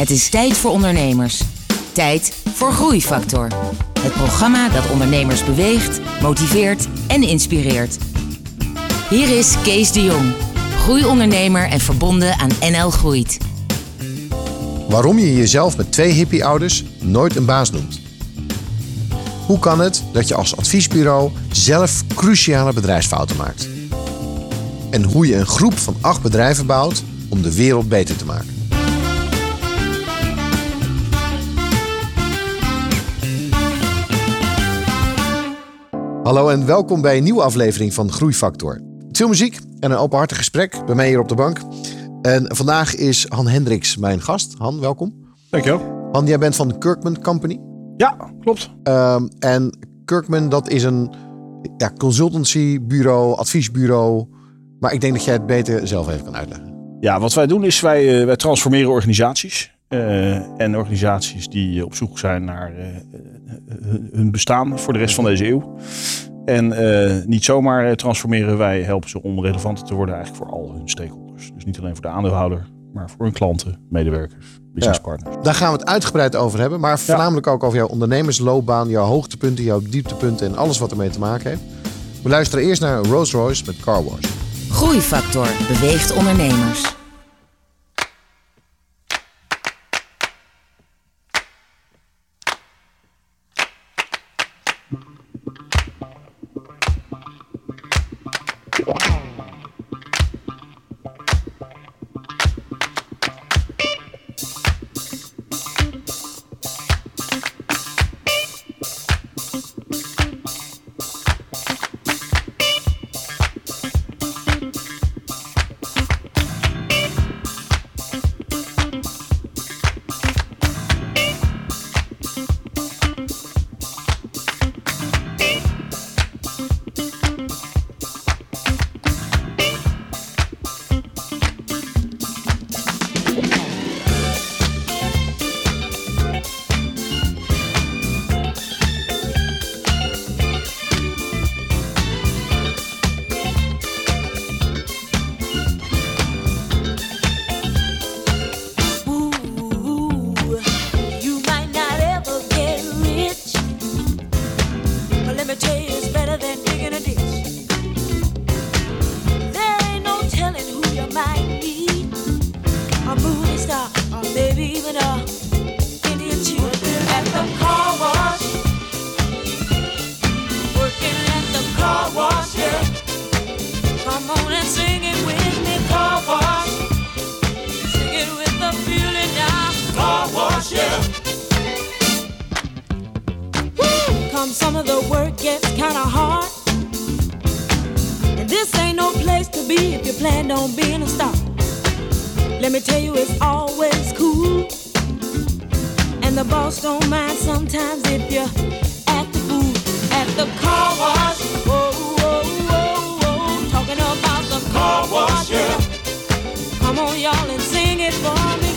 Het is tijd voor ondernemers. Tijd voor Groeifactor. Het programma dat ondernemers beweegt, motiveert en inspireert. Hier is Kees de Jong, groeiondernemer en verbonden aan NL Groeit. Waarom je jezelf met twee hippie-ouders nooit een baas noemt. Hoe kan het dat je als adviesbureau zelf cruciale bedrijfsfouten maakt? En hoe je een groep van acht bedrijven bouwt om de wereld beter te maken. Hallo en welkom bij een nieuwe aflevering van Groeifactor. Veel muziek en een openhartig gesprek bij mij hier op de bank. En vandaag is Han Hendricks mijn gast. Han, welkom. Dankjewel. Han, jij bent van de Kirkman Company. Ja, klopt. Um, en Kirkman, dat is een ja, consultancybureau, adviesbureau. Maar ik denk dat jij het beter zelf even kan uitleggen. Ja, wat wij doen is wij, uh, wij transformeren organisaties. Uh, en organisaties die op zoek zijn naar uh, hun bestaan voor de rest van deze eeuw. En niet zomaar transformeren, wij helpen ze om relevanter te worden eigenlijk voor al hun stakeholders. Dus niet alleen voor de aandeelhouder, maar voor hun klanten, medewerkers, businesspartners. Ja, daar gaan we het uitgebreid over hebben. Maar voornamelijk ook over jouw ondernemersloopbaan, jouw hoogtepunten, jouw dieptepunten en alles wat ermee te maken heeft. We luisteren eerst naar Rolls Royce met Car Wash. Groeifactor beweegt ondernemers. even a Sometimes some of the work gets kinda hard. And this ain't no place to be if you plan on being a star. Let me tell you, it's always cool. And the boss don't mind sometimes if you at the food, at the car wash. Whoa. Talking about the car wash, yeah. Come on, y'all, and sing it for me.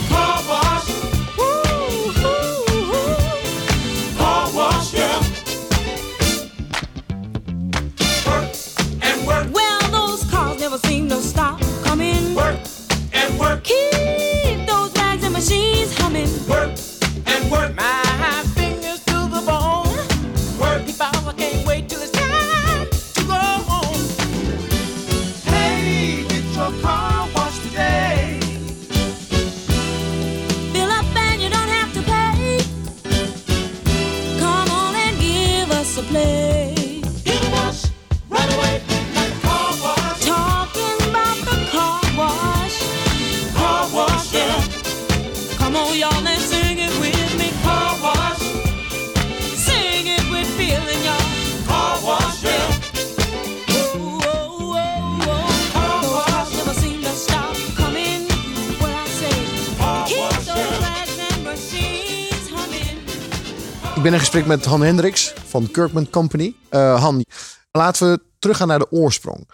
Gesprek met Han Hendricks van Kirkman Company. Uh, Han, laten we teruggaan naar de oorsprong.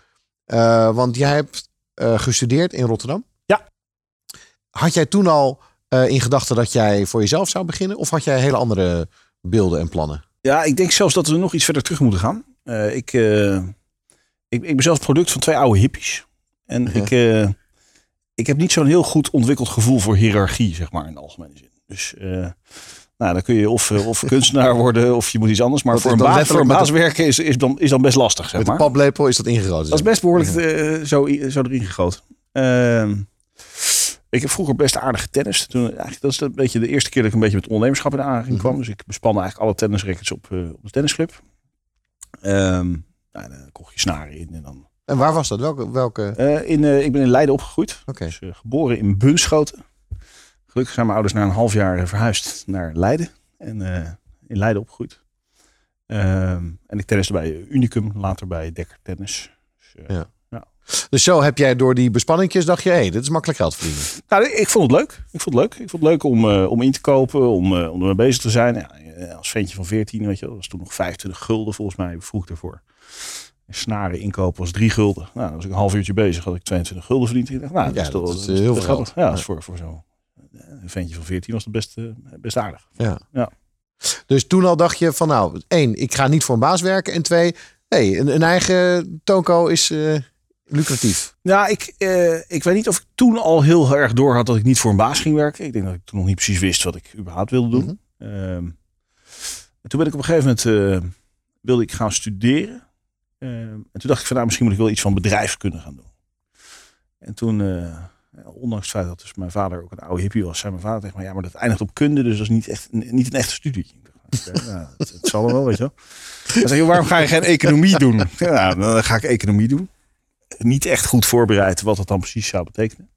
Uh, want jij hebt uh, gestudeerd in Rotterdam. Ja. Had jij toen al in gedachten dat jij voor jezelf zou beginnen? Of had jij hele andere beelden en plannen? Ja, ik denk zelfs dat we nog iets verder terug moeten gaan. ik, ik, ik ben zelf product van twee oude hippies. En ja. ik, ik heb niet zo'n heel goed ontwikkeld gevoel voor hiërarchie, zeg maar, in de algemene zin. Dus eh, nou, dan kun je of, eh, of kunstenaar worden of je moet iets anders. Maar voor een, baas, voor een baas werken is, is, dan, is dan best lastig, zeg Met maar. de paplepel is dat ingegoten. Dat is best behoorlijk eh, zo, zo erin gegoten. Ehm, ik heb vroeger best aardig tennis. Toen, eigenlijk, dat is een beetje de eerste keer dat ik een beetje met ondernemerschap in aanraking kwam. Dus ik bespande eigenlijk alle tennisrackets op, eh, op de tennisclub. Ehm, nou, dan kocht je snaren in. En dan, En waar was dat? Welke? welke? In, ik ben in Leiden opgegroeid. Oké. Dus, geboren in Bunschoten. Gelukkig zijn mijn ouders na een half jaar eh, verhuisd naar Leiden. En eh, in Leiden opgegroeid. Ehm, en ik tenniste bij Unicum, later bij Dekker Tennis. Dus, eh, Ja. Dus zo heb jij door die bespanningjes dacht je, hé, hey, dit is makkelijk geld verdienen. Nou, ik vond het leuk. Ik vond het leuk. Ik vond het leuk om, om in te kopen, om, eh, om ermee bezig te zijn. Ja, als ventje van 14, weet je wel, dat was toen nog 25 gulden volgens mij, vroeg daarvoor. En snaren inkopen was 3 gulden. Nou, dan was ik een half uurtje bezig, had ik 22 gulden verdiend. Ik dacht, nou, Ja, is toch- dat is, heel veel geld. Ja, dat is voor, voor zo'n een ventje van 14 was het best, best aardig. Ja. Ja. Dus toen al dacht je van nou, één, ik ga niet voor een baas werken. En twee, hey, een, een eigen toko is eh, lucratief. Ja, ik, eh, ik weet niet of ik toen al heel erg door had dat ik niet voor een baas ging werken. Ik denk dat ik toen nog niet precies wist wat ik überhaupt wilde doen. Mhm. Ehm, en toen ben ik op een gegeven moment eh, wilde ik gaan studeren. Ehm, en toen dacht ik van nou, misschien moet ik wel iets van bedrijfskunde gaan doen. En toen, ondanks het feit dat dus mijn vader ook een oude hippie was, zei mijn vader tegen mij, ja, maar dat eindigt op kunde, dus dat is niet echt niet een echte studie. Nou, het, het zal wel, weet je wel. Hij zei, waarom ga je geen economie doen? Ja, dan ga ik economie doen niet echt goed voorbereid wat dat dan precies zou betekenen.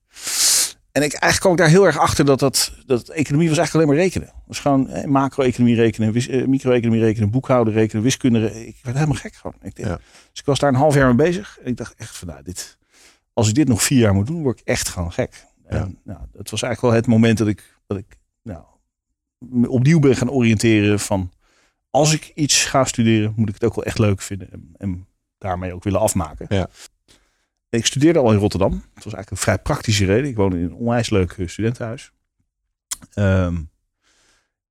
En ik, eigenlijk kwam ik daar heel erg achter dat, dat, dat economie was eigenlijk alleen maar rekenen. Was gewoon eh, macro-economie rekenen, eh, micro-economie rekenen, boekhouden rekenen, wiskunde. Ik werd helemaal gek gewoon. Ik, Ja. Dus ik was daar een half jaar mee bezig. En ik dacht echt van, nou, dit, als ik dit nog vier jaar moet doen, word ik echt gewoon gek. En, nou, het was eigenlijk wel het moment dat ik, dat ik nou, me opnieuw ben gaan oriënteren van... als ik iets ga studeren, moet ik het ook wel echt leuk vinden. En, en daarmee ook willen afmaken. Ja. Ik studeerde al in Rotterdam. Het was eigenlijk een vrij praktische reden. Ik woonde in een onwijs leuk studentenhuis. Ehm,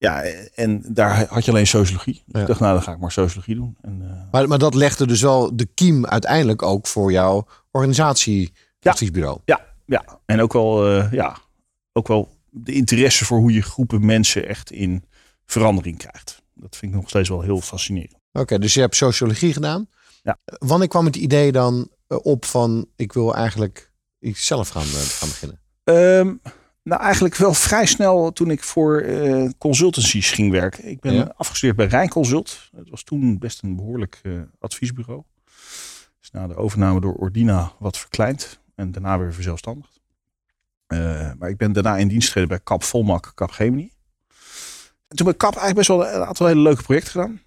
ja, en daar had je alleen sociologie. Dus Ja. Ik dacht, nou, dan ga ik maar sociologie doen. En, eh, Maar, maar dat legde dus wel de kiem uiteindelijk ook voor jouw organisatieadviesbureau. ja, ja, en ook wel, eh, ja, ook wel de interesse voor hoe je groepen mensen echt in verandering krijgt. Dat vind ik nog steeds wel heel fascinerend. Oké, dus je hebt sociologie gedaan. Ja. Wanneer kwam het idee dan eh, op van ik wil eigenlijk iets zelf gaan, gaan beginnen? Ehm, nou, eigenlijk wel vrij snel toen ik voor eh, consultancies ging werken. Ik ben Ja. afgestudeerd bij Rijnconsult. Het was toen best een behoorlijk eh, adviesbureau. Is na de overname door Ordina wat verkleind en daarna weer verzelfstandigd. Eh, maar ik ben daarna in dienst getreden bij Cap Volmak, Cap Gemini. En toen bij Cap eigenlijk best wel een aantal hele leuke projecten gedaan.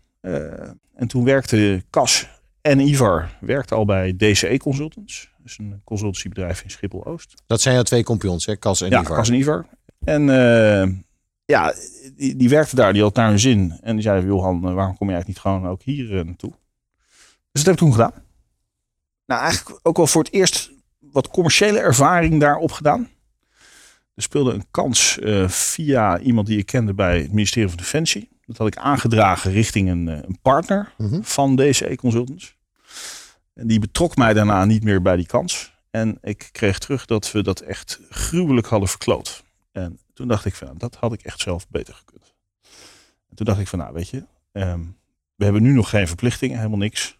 En toen werkte Cas en Ivar werkte al bij DCE Consultants. Dat is een consultancybedrijf in Schiphol-Oost. Dat zijn jouw twee kampioens, hè? Cas en Ja, Ivar. Cas en Ivar. En eh, ja, die, die werkte daar, die had naar hun zin. En die zeiden, Johan, eh, waarom kom je eigenlijk niet gewoon ook hier eh, naartoe? Dus dat heb ik toen gedaan. Nou, eigenlijk ook wel voor het eerst wat commerciële ervaring daar opgedaan. Er speelde een kans via iemand die ik kende bij het ministerie van Defensie. Dat had ik aangedragen richting een, een partner Mhm. van DCE Consultants. En die betrok mij daarna niet meer bij die kans. En ik kreeg terug dat we dat echt gruwelijk hadden verkloot. En toen dacht ik van, nou, dat had ik echt zelf beter gekund. En toen dacht ik van, nou weet je, ehm, we hebben nu nog geen verplichtingen, helemaal niks.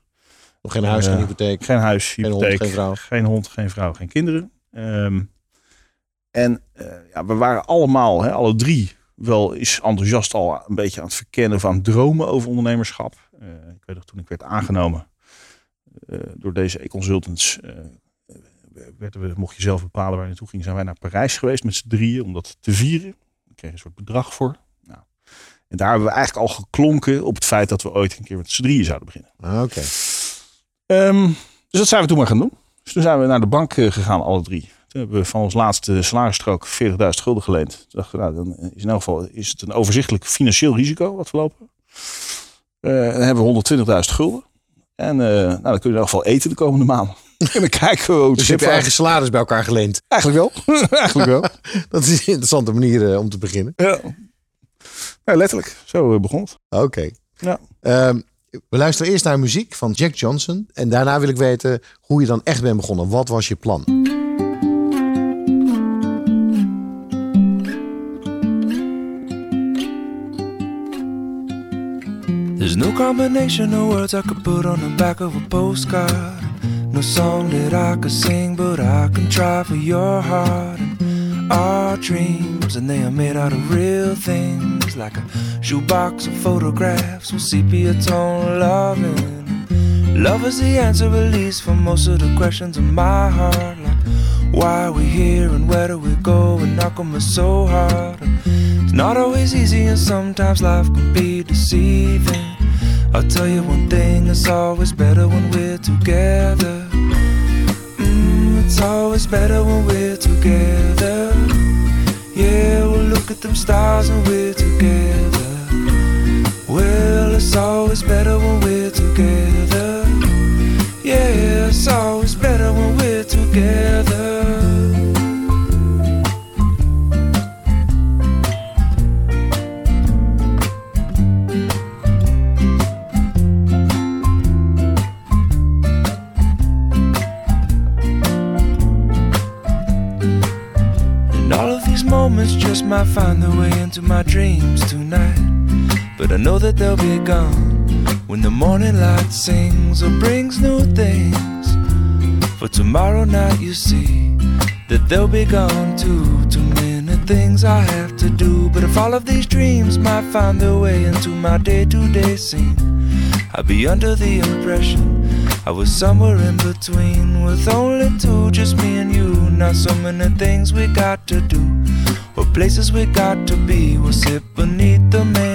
Nog geen huis, Eh, geen hypotheek. Geen huis, Geen hond, hypotheek, geen vrouw. geen hond, geen vrouw, geen kinderen. Ehm, en eh, ja, we waren allemaal, hè, alle drie, wel eens enthousiast al een beetje aan het verkennen van dromen over ondernemerschap. Eh, ik weet nog toen ik werd aangenomen eh, door deze e-consultants, eh, werden we, mocht je zelf bepalen waar je naartoe ging, zijn wij naar Parijs geweest met z'n drieën om dat te vieren. Ik kreeg een soort bedrag voor. Nou, en daar hebben we eigenlijk al geklonken op het feit dat we ooit een keer met z'n drieën zouden beginnen. Ah, Oké. Ehm, dus dat zijn we toen maar gaan doen. Dus toen zijn we naar de bank eh, gegaan, alle drie. Toen hebben we van ons laatste salarisstrook 40.000 gulden geleend. Toen dachten we, nou, dan is in elk geval is het een overzichtelijk financieel risico wat we lopen. Eh, dan hebben we 120.000 gulden. En eh, nou, dan kun je in elk geval eten de komende maanden. en dan kijken we hoe Dus je hebt je eigen salaris bij elkaar geleend. Eigenlijk wel. Eigenlijk wel. Dat is een interessante manier eh, om te beginnen. Ja. ja, letterlijk. Zo eh, begon het. Oké. Ja. Ehm, we luisteren eerst naar muziek van Jack Johnson. En daarna wil ik weten hoe je dan echt bent begonnen. Wat was je plan? There's no combination of words I could put on the back of a postcard. No song that I could sing, but I can try for your heart. Our dreams, and they are made out of real things, like a shoebox of photographs with sepia tone loving. Love is the answer, at least, for most of the questions in my heart. Like, why are we here and where do we go? And how come it's so hard? It's not always easy, and sometimes life can be deceiving. I'll tell you one thing, it's always better when we're together. Mm, it's always better when we're together. Yeah, we'll look at them stars and we're together. Well, it's always better when we're together. Yeah, it's always better when we're together. Into my dreams tonight. But I know that they'll be gone when the morning light sings or brings new things. For tomorrow night, you see that they'll be gone too. Too many things I have to do. But if all of these dreams might find their way into my day to day scene, I'd be under the impression I was somewhere in between with only two, just me and you. Not so many things we got to do, or places we got to be. We'll sit beneath the mango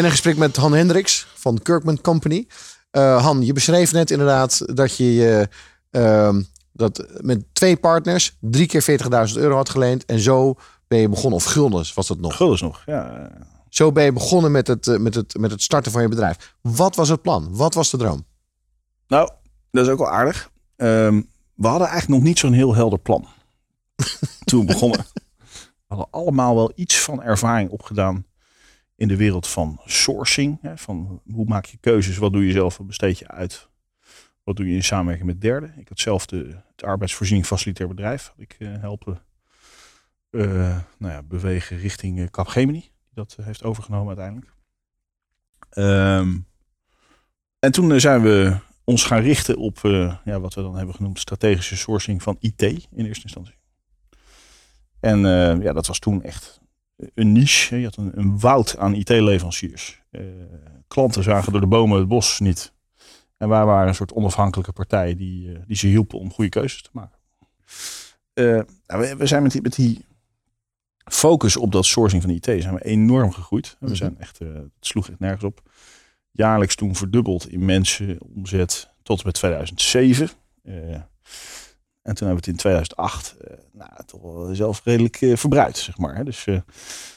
Ben in gesprek met Han Hendricks van Kirkman Company. Uh, Han, je beschreef net inderdaad dat je uh, dat met twee partners drie keer 40.000 euro had geleend. En zo ben je begonnen, of guldens was dat nog? Guldens nog, ja. Zo ben je begonnen met het, met, het, met het starten van je bedrijf. Wat was het plan? Wat was de droom? Nou, dat is ook wel aardig. Um, we hadden eigenlijk nog niet zo'n heel helder plan. Toen we begonnen. We hadden allemaal wel iets van ervaring opgedaan in de wereld van sourcing. Hè, van hoe maak je keuzes, wat doe je zelf, wat besteed je uit. Wat doe je in samenwerking met derden. Ik had zelf de, het arbeidsvoorziening facilitair bedrijf. Had ik uh, helpen uh, nou ja, bewegen richting uh, Capgemini. Dat heeft overgenomen uiteindelijk. Um, en toen zijn we ons gaan richten op ja, wat we dan hebben genoemd strategische sourcing van IT in eerste instantie. En ja, dat was toen echt een niche. Je had een, een woud aan IT-leveranciers. Uh, klanten zagen door de bomen het bos niet. En wij waren een soort onafhankelijke partij die, uh, die ze hielpen om goede keuzes te maken. Uh, nou, we, we, zijn met die, met die focus op dat sourcing van IT zijn we enorm gegroeid. We mhm. zijn echt, het sloeg echt nergens op. Jaarlijks toen verdubbeld in mensen, omzet tot en met 2007. En toen hebben we het in 2008 uh, eh, nou, toch wel zelf redelijk uh, verbruikt, zeg maar. Hè. Dus uh,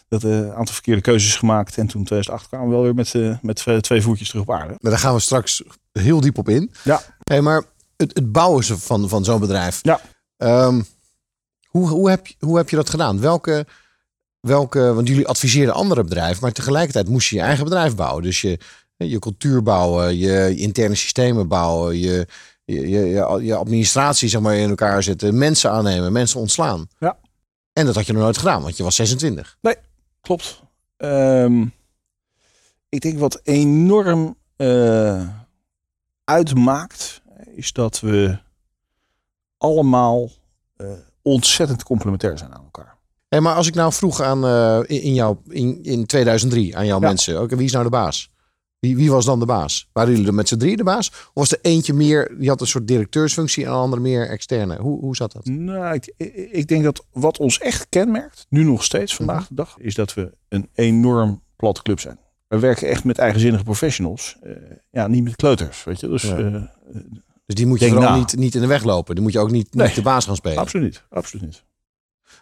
dat een aantal verkeerde keuzes gemaakt. En toen in 2008 kwamen we wel weer met, met twee voetjes terug op aarde. Maar daar gaan we straks heel diep op in. Ja. Hey, maar het, het bouwen van, van zo'n bedrijf. Ja. Um, hoe, hoe, heb, je, hoe heb je dat gedaan? Welke, welke, want jullie adviseerden andere bedrijven, maar tegelijkertijd moest je je eigen bedrijf bouwen. Dus je, je cultuur bouwen, je interne systemen bouwen, je, je, je, je administratie zeg maar, in elkaar zetten, mensen aannemen, mensen ontslaan. Ja. En dat had je nog nooit gedaan, want je was 26. Nee, klopt. Um, ik denk wat enorm uh, uitmaakt, is dat we allemaal uh, ontzettend complementair zijn aan elkaar. Hey, maar als ik nou vroeg aan uh, in, jou, in, in 2003 aan jouw ja. mensen, oké, wie is nou de baas? Wie, wie was dan de baas? Waren jullie er met z'n drie de baas? Of was er eentje meer, die had een soort directeursfunctie en een andere meer externe? Hoe, hoe zat dat? Nou, ik, ik denk dat wat ons echt kenmerkt, nu nog steeds vandaag de dag, is dat we een enorm platte club zijn. We werken echt met eigenzinnige professionals. Uh, ja, niet met kleuters, weet je. Dus, ja. uh, dus die moet je vooral niet, niet in de weg lopen. Die moet je ook niet, nee, niet de baas gaan spelen. Absoluut niet, absoluut niet.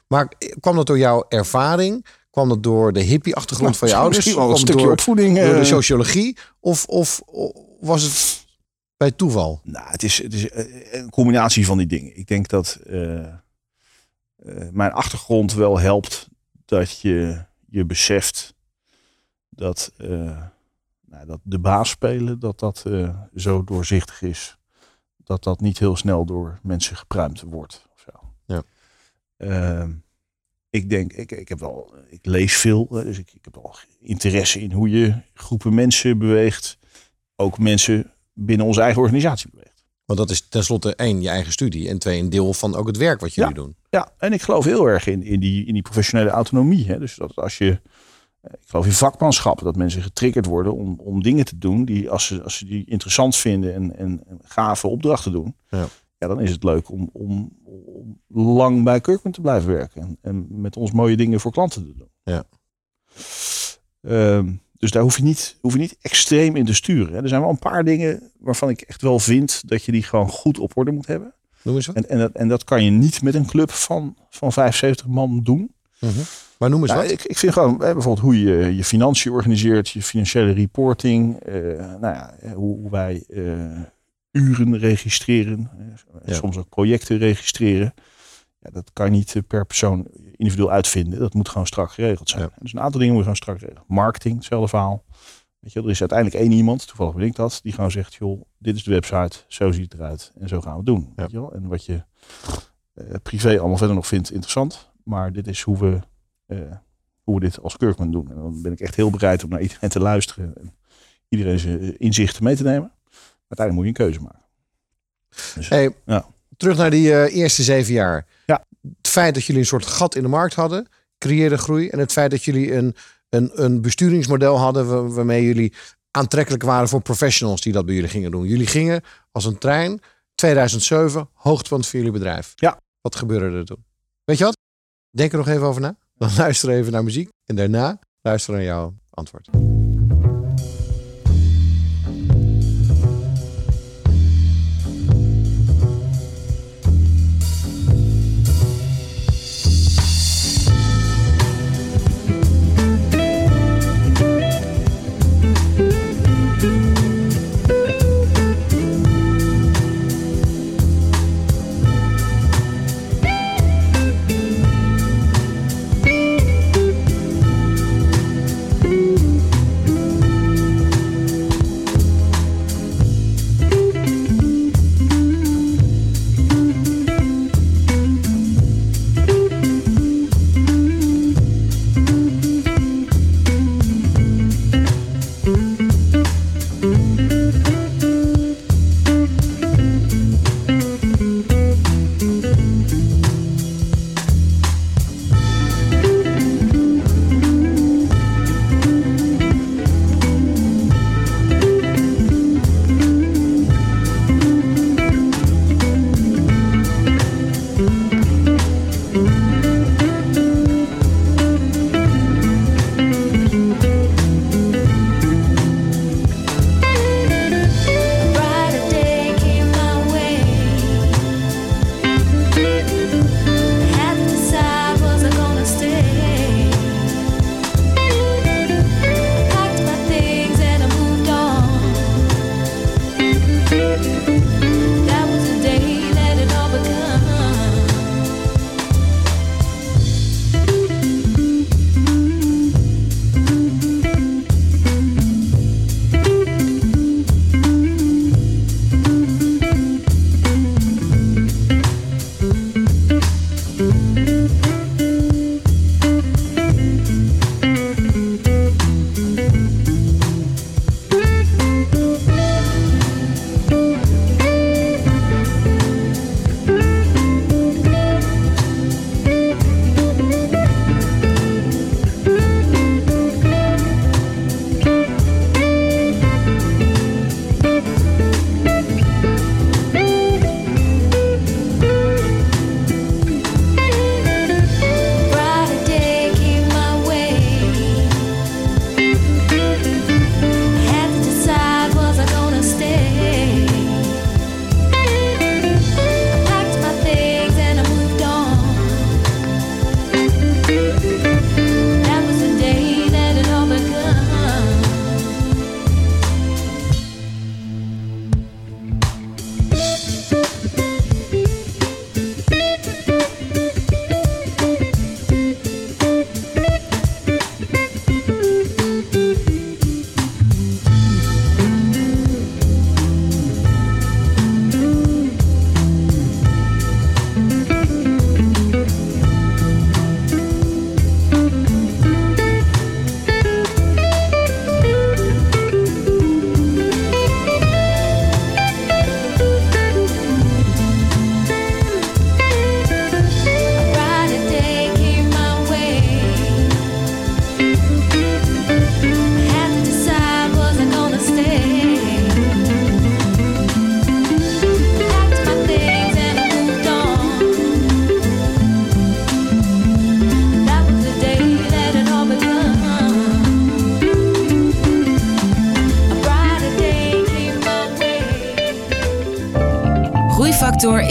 Maar kwam dat door jouw ervaring? Kwam dat door de hippie-achtergrond nou, van je ouders? Misschien wel een stukje door, opvoeding. Door de eh. sociologie? Of, of, was het bij toeval? Nou, het is, het is eh, een combinatie van die dingen. Ik denk dat uh, uh, mijn achtergrond wel helpt dat je je beseft dat, nou, dat de baas spelen, dat dat zo doorzichtig is. Dat dat niet heel snel door mensen gepruimd wordt. Of zo. Ja. Ehm, ik denk, ik, ik heb wel, ik lees veel, dus ik, ik heb wel interesse in hoe je groepen mensen beweegt. Ook mensen binnen onze eigen organisatie beweegt. Want dat is tenslotte één, je eigen studie. En twee, een deel van ook het werk wat jullie ja, doen. Ja, en ik geloof heel erg in, in, die, in die professionele autonomie. Hè. Dus dat als je, ik geloof in vakmanschap, dat mensen getriggerd worden om, om dingen te doen die als ze, als ze die interessant vinden en, en, en gave opdrachten doen. Ja ja, dan is het leuk om, om, om lang bij Kirkman te blijven werken. En, en, met ons mooie dingen voor klanten te doen. Ja. Um, dus daar hoef je, niet, hoef je niet extreem in te sturen. Hè. Er zijn wel een paar dingen waarvan ik echt wel vind dat je die gewoon goed op orde moet hebben. Noem eens wat. En, en, dat, en dat kan je niet met een club van, van 75 man doen. Mm -hmm. Maar noem eens nou, wat. Ik, ik vind gewoon bijvoorbeeld hoe je je financiën organiseert, je financiële reporting. Uh, nou ja, hoe, hoe wij uh, uren registreren. Ja. Soms ook projecten registreren. Ja, dat kan je niet eh, per persoon individueel uitvinden. Dat moet gewoon strak geregeld zijn. Ja. Dus een aantal dingen moet je gewoon strak regelen. Marketing, hetzelfde verhaal. Weet je, er is uiteindelijk één iemand, toevallig ben ik dat, die gewoon zegt, joh, dit is de website, zo ziet het eruit en zo gaan we het doen. Weet je wel? En wat je uh, privé allemaal verder nog vindt interessant, maar dit is hoe we, uh, hoe we dit als Kirkman doen. En dan ben ik echt heel bereid om naar iedereen te luisteren en iedereen zijn inzichten mee te nemen uiteindelijk moet je een keuze maken. Dus, hey, ja. Terug naar die uh, eerste zeven jaar. Ja. Het feit dat jullie een soort gat in de markt hadden, creëerde groei. En het feit dat jullie een, een, een besturingsmodel hadden waarmee jullie aantrekkelijk waren voor professionals die dat bij jullie gingen doen. Jullie gingen als een trein, 2007, hoogtepunt voor jullie bedrijf. Ja. Wat gebeurde er toen? Weet je wat? Denk er nog even over na. Dan luister even naar muziek en daarna luister naar jouw antwoord.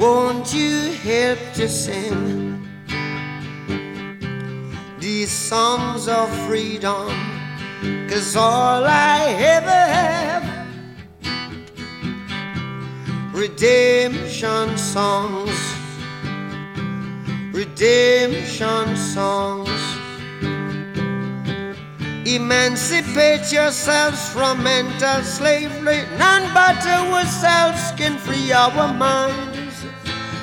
Won't you help to sing these songs of freedom? Cause all I ever have redemption songs, redemption songs. Emancipate yourselves from mental slavery. None but ourselves can free our minds.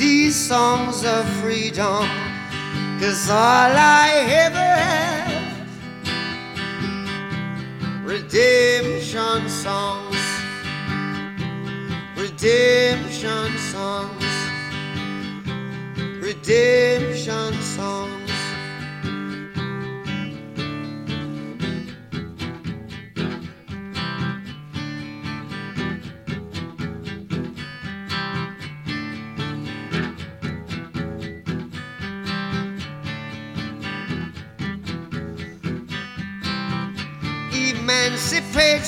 these songs of freedom? Cause all I ever have redemption songs, redemption songs, redemption songs.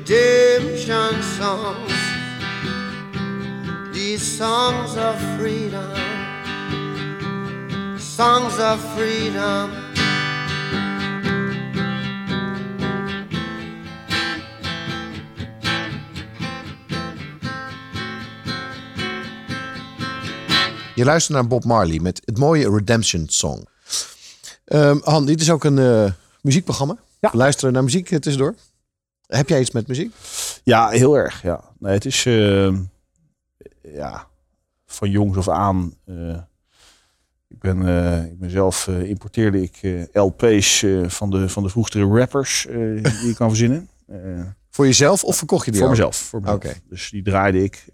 redemption songs. These songs of freedom, songs of freedom. Je luistert naar Bob Marley met het mooie Redemption Song. Ehm, Han, dit is ook een eh, muziekprogramma. Ja. We luisteren naar muziek eh, tussendoor. Heb jij iets met muziek? Ja, heel erg. Ja. Nee, het is eh, ja, van jongs af aan. eh, ik, ben, eh, ik ben zelf eh, importeerde ik LP's van, de, van de vroegere rappers die je kan verzinnen. Voor jezelf of verkocht je die voor ook? mezelf. Voor mezelf. Dus die draaide ik.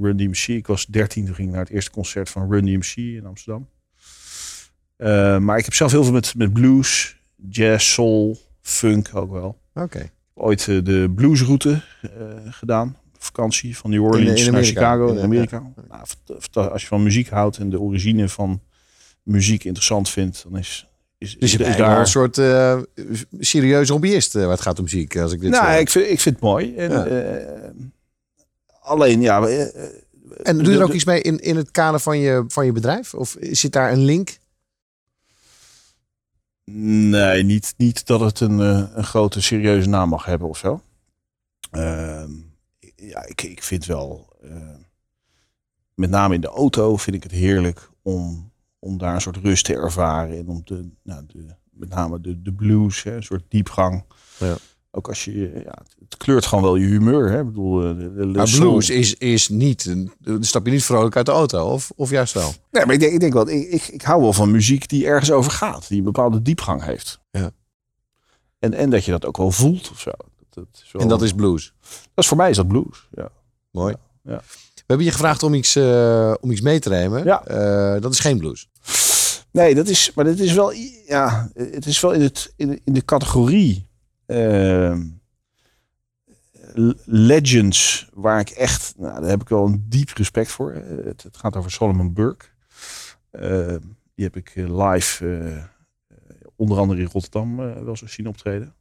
Run DMC. Ik was 13 toen ging ik naar het eerste concert van Run DMC in Amsterdam. Maar ik heb zelf heel veel met, met blues, jazz, soul, funk ook wel. Oké. ooit eh, de bluesroute eh, gedaan. Vakantie van New Orleans In- in naar Amerika. Chicago In, eh, Amerika. Nou, als je van muziek houdt en de origine van muziek interessant vindt, dan is, is, Dus je is bent daar een soort eh serieus hobbyist eh, waar het gaat om muziek. Als ik dit nou, zo- ik vind, ik vind het mooi. En, Ja. eh, alleen, ja, eh, En doe je er ook iets mee in, in het kader van je, van je bedrijf? Of zit daar een link? Nee, niet, niet dat het een, eh, een grote serieuze naam mag hebben of zo. Ehm, ja, ik, ik vind wel, eh, met name in de auto vind ik het heerlijk om, om daar een soort rust te ervaren. En om de, nou, met name de, de blues, hè, een soort diepgang. Ja. Ook als je, ja, het kleurt gewoon wel je humeur. Hè? Ik bedoel, eh, de, Maar blues is, is niet, een- dan stap je niet vrolijk uit de auto. Of, of juist wel? Nee, maar ik denk, ik denk wel, ik, ik, ik hou wel van muziek die ergens over gaat. Die een bepaalde diepgang heeft. Ja. En, en dat je dat ook wel voelt of zo. Dat, En dat is blues. dat is voor mij is dat blues. Ja. Mooi. Ja, ja. We hebben je gevraagd om iets, eh, om iets mee te nemen. Ja. Eh, dat is geen blues. Nee, dat is, maar dat is wel, ja, het is wel in, het, in, de, in de categorie legends waar ik echt, nou, daar heb ik wel een diep respect voor. Eh, Het, het gaat over Solomon Burke. Eh, die heb ik eh, live, eh, onder andere in Rotterdam, wel zo zien optreden.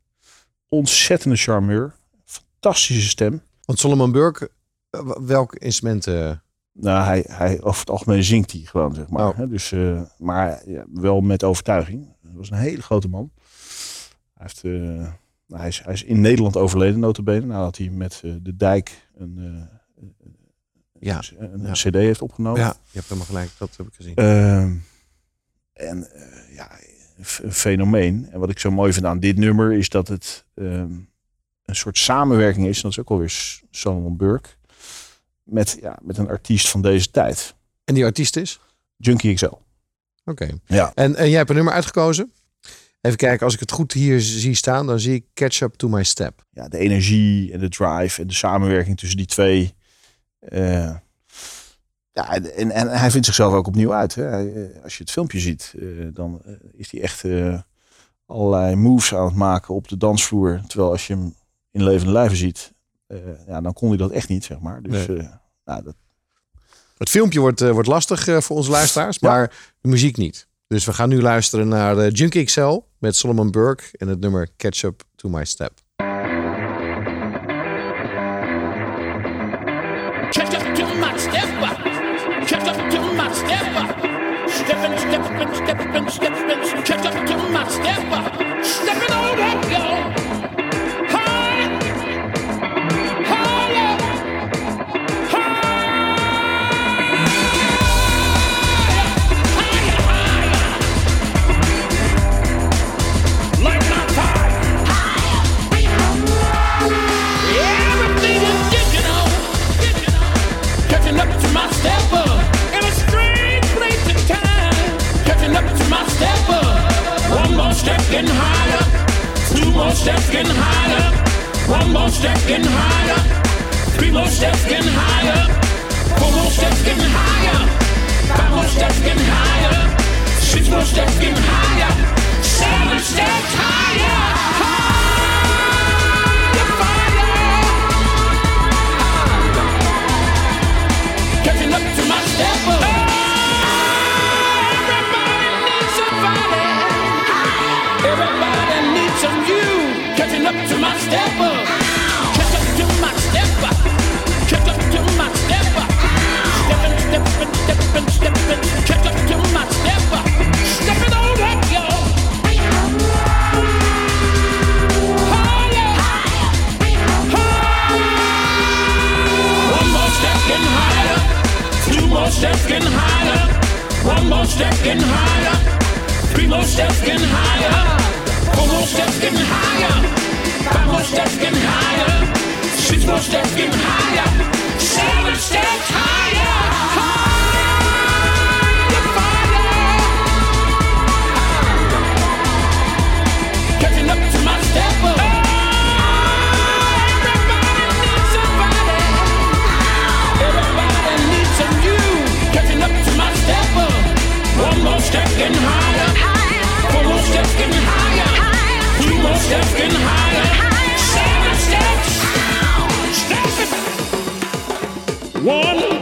Ontzettende charmeur, fantastische stem. Want Solomon Burke, welk instrument? Nou, hij, hij, over het algemeen zingt hij gewoon, zeg maar. Oh. Dus, maar ja, wel met overtuiging. Hij was een hele grote man. Hij, heeft, nou, hij, is, hij is in Nederland overleden, notabene. Nadat hij met eh, De Dijk een, eh, ja. een, Ja. cd heeft opgenomen. ja, je hebt helemaal gelijk. Dat heb ik gezien. Ehm, en eh, ja, een fenomeen. En wat ik zo mooi vind aan dit nummer is dat het ehm, een soort samenwerking is. En dat is ook alweer Solomon Burke. Met, ja, met een artiest van deze tijd. En die artiest is? Junkie XL. Oké. Ja. En, en jij hebt een nummer uitgekozen. Even kijken, als ik het goed hier zie staan, dan zie ik Catch Up To My Step. ja, de energie en de drive en de samenwerking tussen die twee. eh, ja, en, en hij vindt zichzelf ook opnieuw uit. Hè. Eh, als je het filmpje ziet, eh, dan is hij echt allerlei moves aan het maken op de dansvloer. Terwijl als je hem in levende lijven ziet, ja, dan kon hij dat echt niet, zeg maar. Dus Nee. nou, dat, Het filmpje wordt, wordt lastig voor onze luisteraars, Ja. maar de muziek niet. Dus we gaan nu luisteren naar eh, Junkie XL met Solomon Burke en het nummer Catch Up To My Step. Catch up to my step. Catch up to my step up. Steppin', steppin', steppin', steppin'. Catch up to my step up. Steppin' on up, yo. Step getting higher. Two more steps getting higher. One more step getting higher. Three more steps getting higher. Four more steps getting higher. Five more steps getting higher. Six more steps getting higher. Seven steps higher. Higher, fire. catching up to my step Catching up to my step up. Catch up to my step up. Catch up to my step up. To my step up. Steppin' on yo. Higher. One more step higher. Two more steps higher. One more step higher. Three more steps getting higher. Four more steps getting higher. Five more steps getting higher. Six more steps getting higher. Seven steps higher. One more step getting higher. four more steps getting higher. One,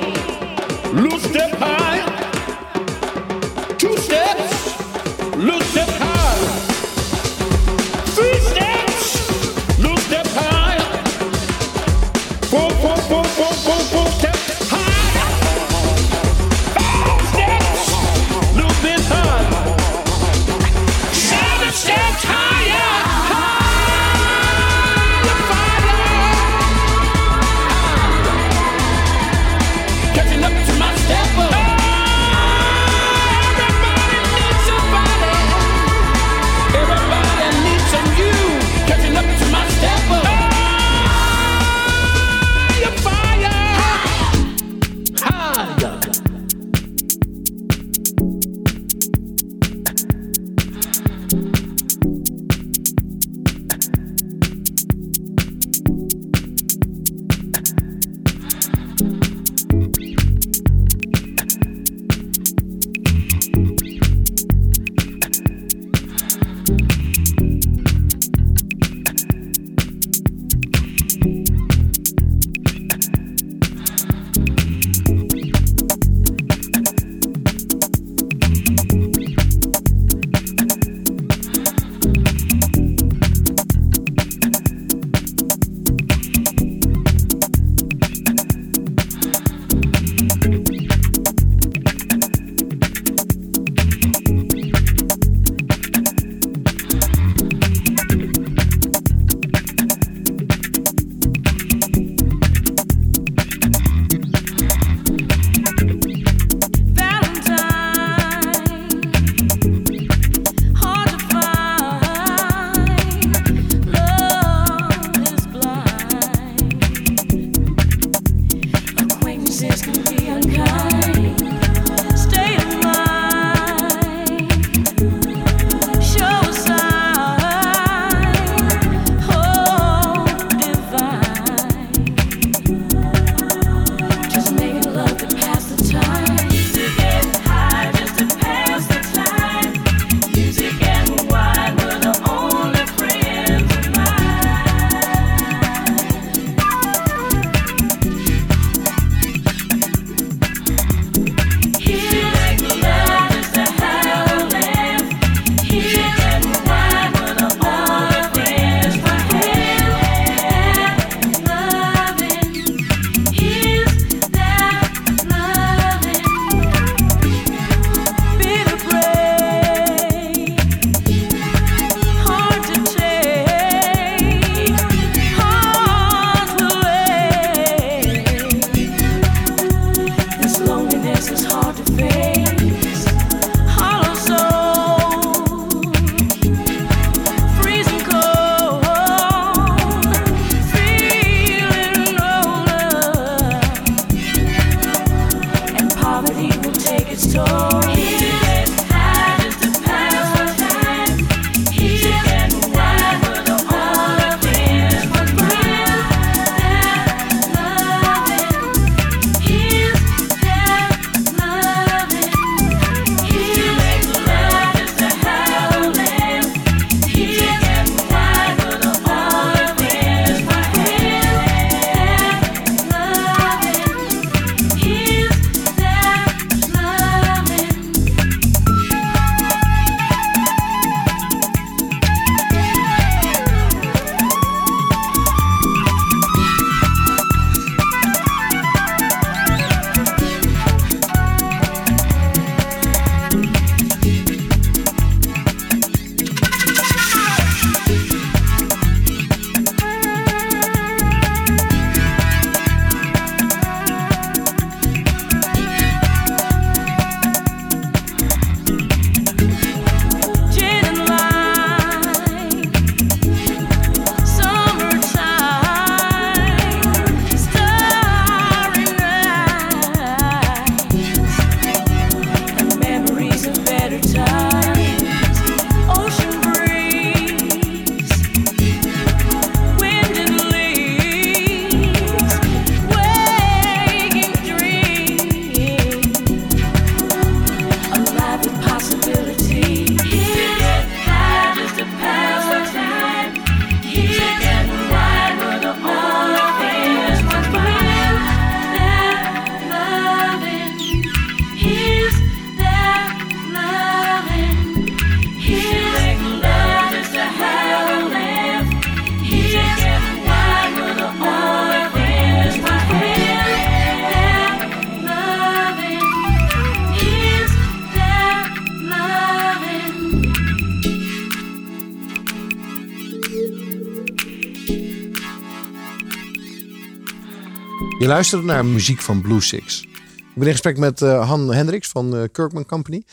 Je luisterde naar muziek van Blue Six. Ik ben in gesprek met eh, Han Hendricks van eh, Kirkman Company.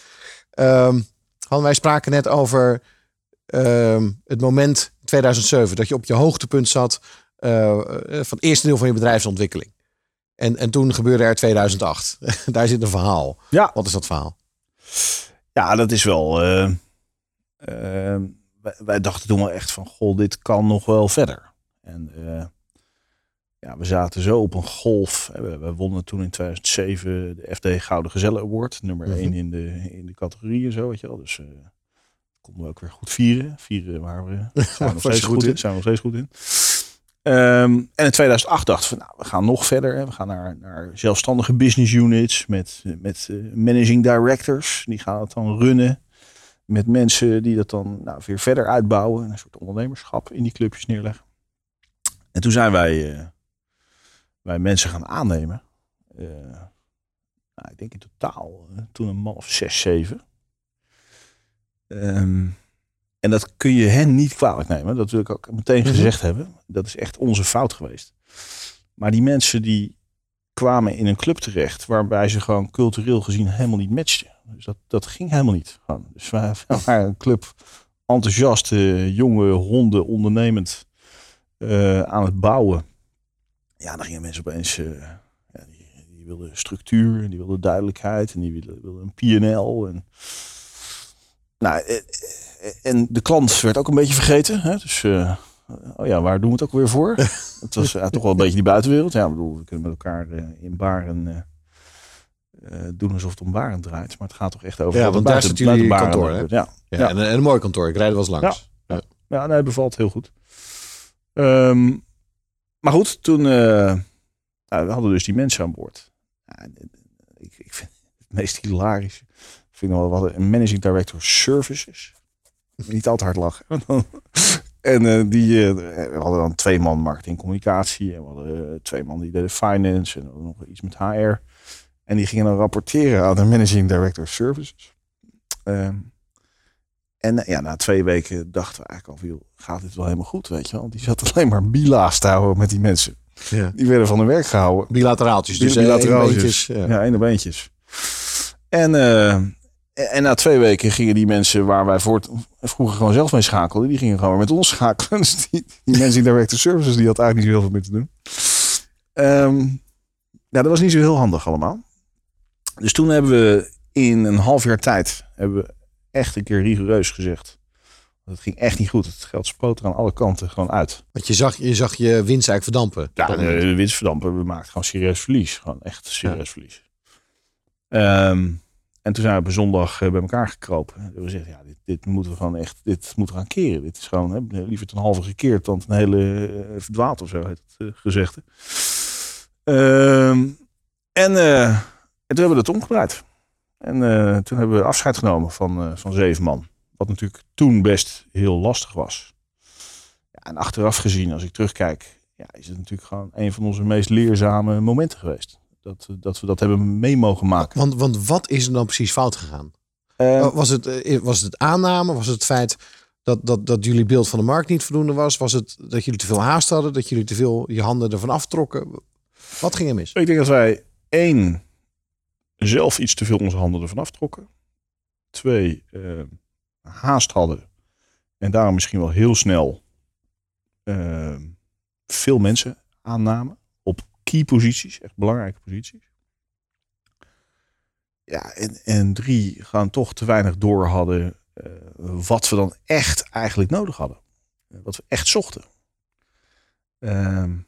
Ehm, Han, wij spraken net over ehm, het moment in 2007 dat je op je hoogtepunt zat eh, van het eerste deel van je bedrijfsontwikkeling. En, en toen gebeurde er 2008. Daar zit een verhaal. Ja. Wat is dat verhaal? Ja, dat is wel. wij, wij dachten toen wel echt van: Goh, dit kan nog wel verder. En ja, we zaten zo op een golf. We, we wonnen toen in 2007 de FD Gouden Gezellen Award. Nummer Mhm. 1 in de, in de categorie en zo, weet je wel. Dus eh konden we ook weer goed vieren. Vieren waar we zijn nog steeds goed in. Zijn we nog steeds goed in. Ehm, en in 2008 dachten we, nou, we gaan nog verder. Hè. We gaan naar, naar zelfstandige business units met, met eh, managing directors. Die gaan het dan runnen. Met mensen die dat dan nou, weer verder uitbouwen. Een soort ondernemerschap in die clubjes neerleggen. En toen zijn wij, eh, wij mensen gaan aannemen. Eh, nou, ik denk in totaal eh, toen een man of zes, zeven. Ehm, en dat kun je hen niet kwalijk nemen. Dat wil ik ook meteen gezegd hebben. Dat is echt onze fout geweest. Maar die mensen die kwamen in een club terecht waarbij ze gewoon cultureel gezien helemaal niet matchten. Dus dat, dat ging helemaal niet. Gewoon. Dus wij wij waren een club enthousiaste, jonge honden, ondernemend eh, aan het bouwen. Ja, dan gingen mensen opeens, eh, ja, die, die wilden structuur, en die wilden duidelijkheid en die wilden, wilden een PNL. En, nou, eh, eh, en de klant werd ook een beetje vergeten. Hè? Dus, oh ja, waar doen we het ook weer voor? het was ja, toch wel een beetje die buitenwereld. Ja, ik bedoel, we kunnen met elkaar in baren doen alsof het om baren draait. Maar het gaat toch echt over Ja, want daar zit jullie kantoor, hè? Ja, Ja, Ja. En, een- en een mooi kantoor. Ik rijd er wel eens langs. ja, nee, bevalt heel goed. Ehm, maar goed, toen eh, nou, we hadden dus die mensen aan boord. Ik, ik vind het meest hilarisch. Ik vind wel, we een managing director services. Niet al te hard lachen. en eh, die, eh, we hadden dan twee man marketing communicatie. En we hadden twee man die deden finance. En nog iets met HR. En die gingen dan rapporteren aan de managing director services. Ehm, en eh, ja, na twee weken dachten we eigenlijk al, joh, gaat dit wel helemaal goed, weet je wel? Want die zat alleen maar bila's te houden met die mensen. Ja. Die werden van hun werk gehouden. Bilateraaltjes. Dus eh, Bilateraaltjes. ja. Ja, ene beentjes. En, eh, en na twee weken gingen die mensen waar wij voor vroeger gewoon zelf mee schakelden, die gingen gewoon met ons schakelen. Dus die, die managing director services, die had eigenlijk niet zo heel veel mee te doen. Ehm, ja, dat was niet zo heel handig allemaal. Dus toen hebben we in een half jaar tijd hebben we echt een keer rigoureus gezegd. Het ging echt niet goed. Het geld sproot er aan alle kanten gewoon uit. Want je zag je, zag je winst eigenlijk verdampen. Ja, Dat- de, de winstverdampen, we maakten gewoon serieus verlies. Gewoon echt serieus verlies. Ehm, en toen zijn we op een zondag eh, bij elkaar gekropen. We zeggen, ja, dit, dit moeten we gewoon echt, dit moeten we gaan keren. Dit is gewoon hè, liever ten halve gekeerd dan een hele eh, verdwaald of zo, heet het uh, gezegde. Ehm, en, en toen hebben we het omgedraaid. En eh, toen hebben we afscheid genomen van, eh, van zeven man. Wat natuurlijk toen best heel lastig was. Ja, en achteraf gezien, als ik terugkijk, ja, is het natuurlijk gewoon een van onze meest leerzame momenten geweest. Dat, we- dat we dat hebben mee mogen maken. Want, want wat is er dan precies fout gegaan? Eh, Was het, eh, was het aanname? Was het het feit dat, dat, dat jullie beeld van de markt niet voldoende was? Was het dat jullie te veel haast hadden? Dat jullie te veel je handen ervan aftrokken? Wat ging er mis? ik denk dat wij één, zelf iets te veel onze handen ervan aftrokken. Twee, eh, haast hadden. En daarom misschien wel heel snel eh, veel mensen aannamen. Op key posities, echt belangrijke posities. Ja, en, en drie, gewoon toch te weinig door hadden eh, wat we dan echt eigenlijk nodig hadden. Wat we echt zochten. Ehm,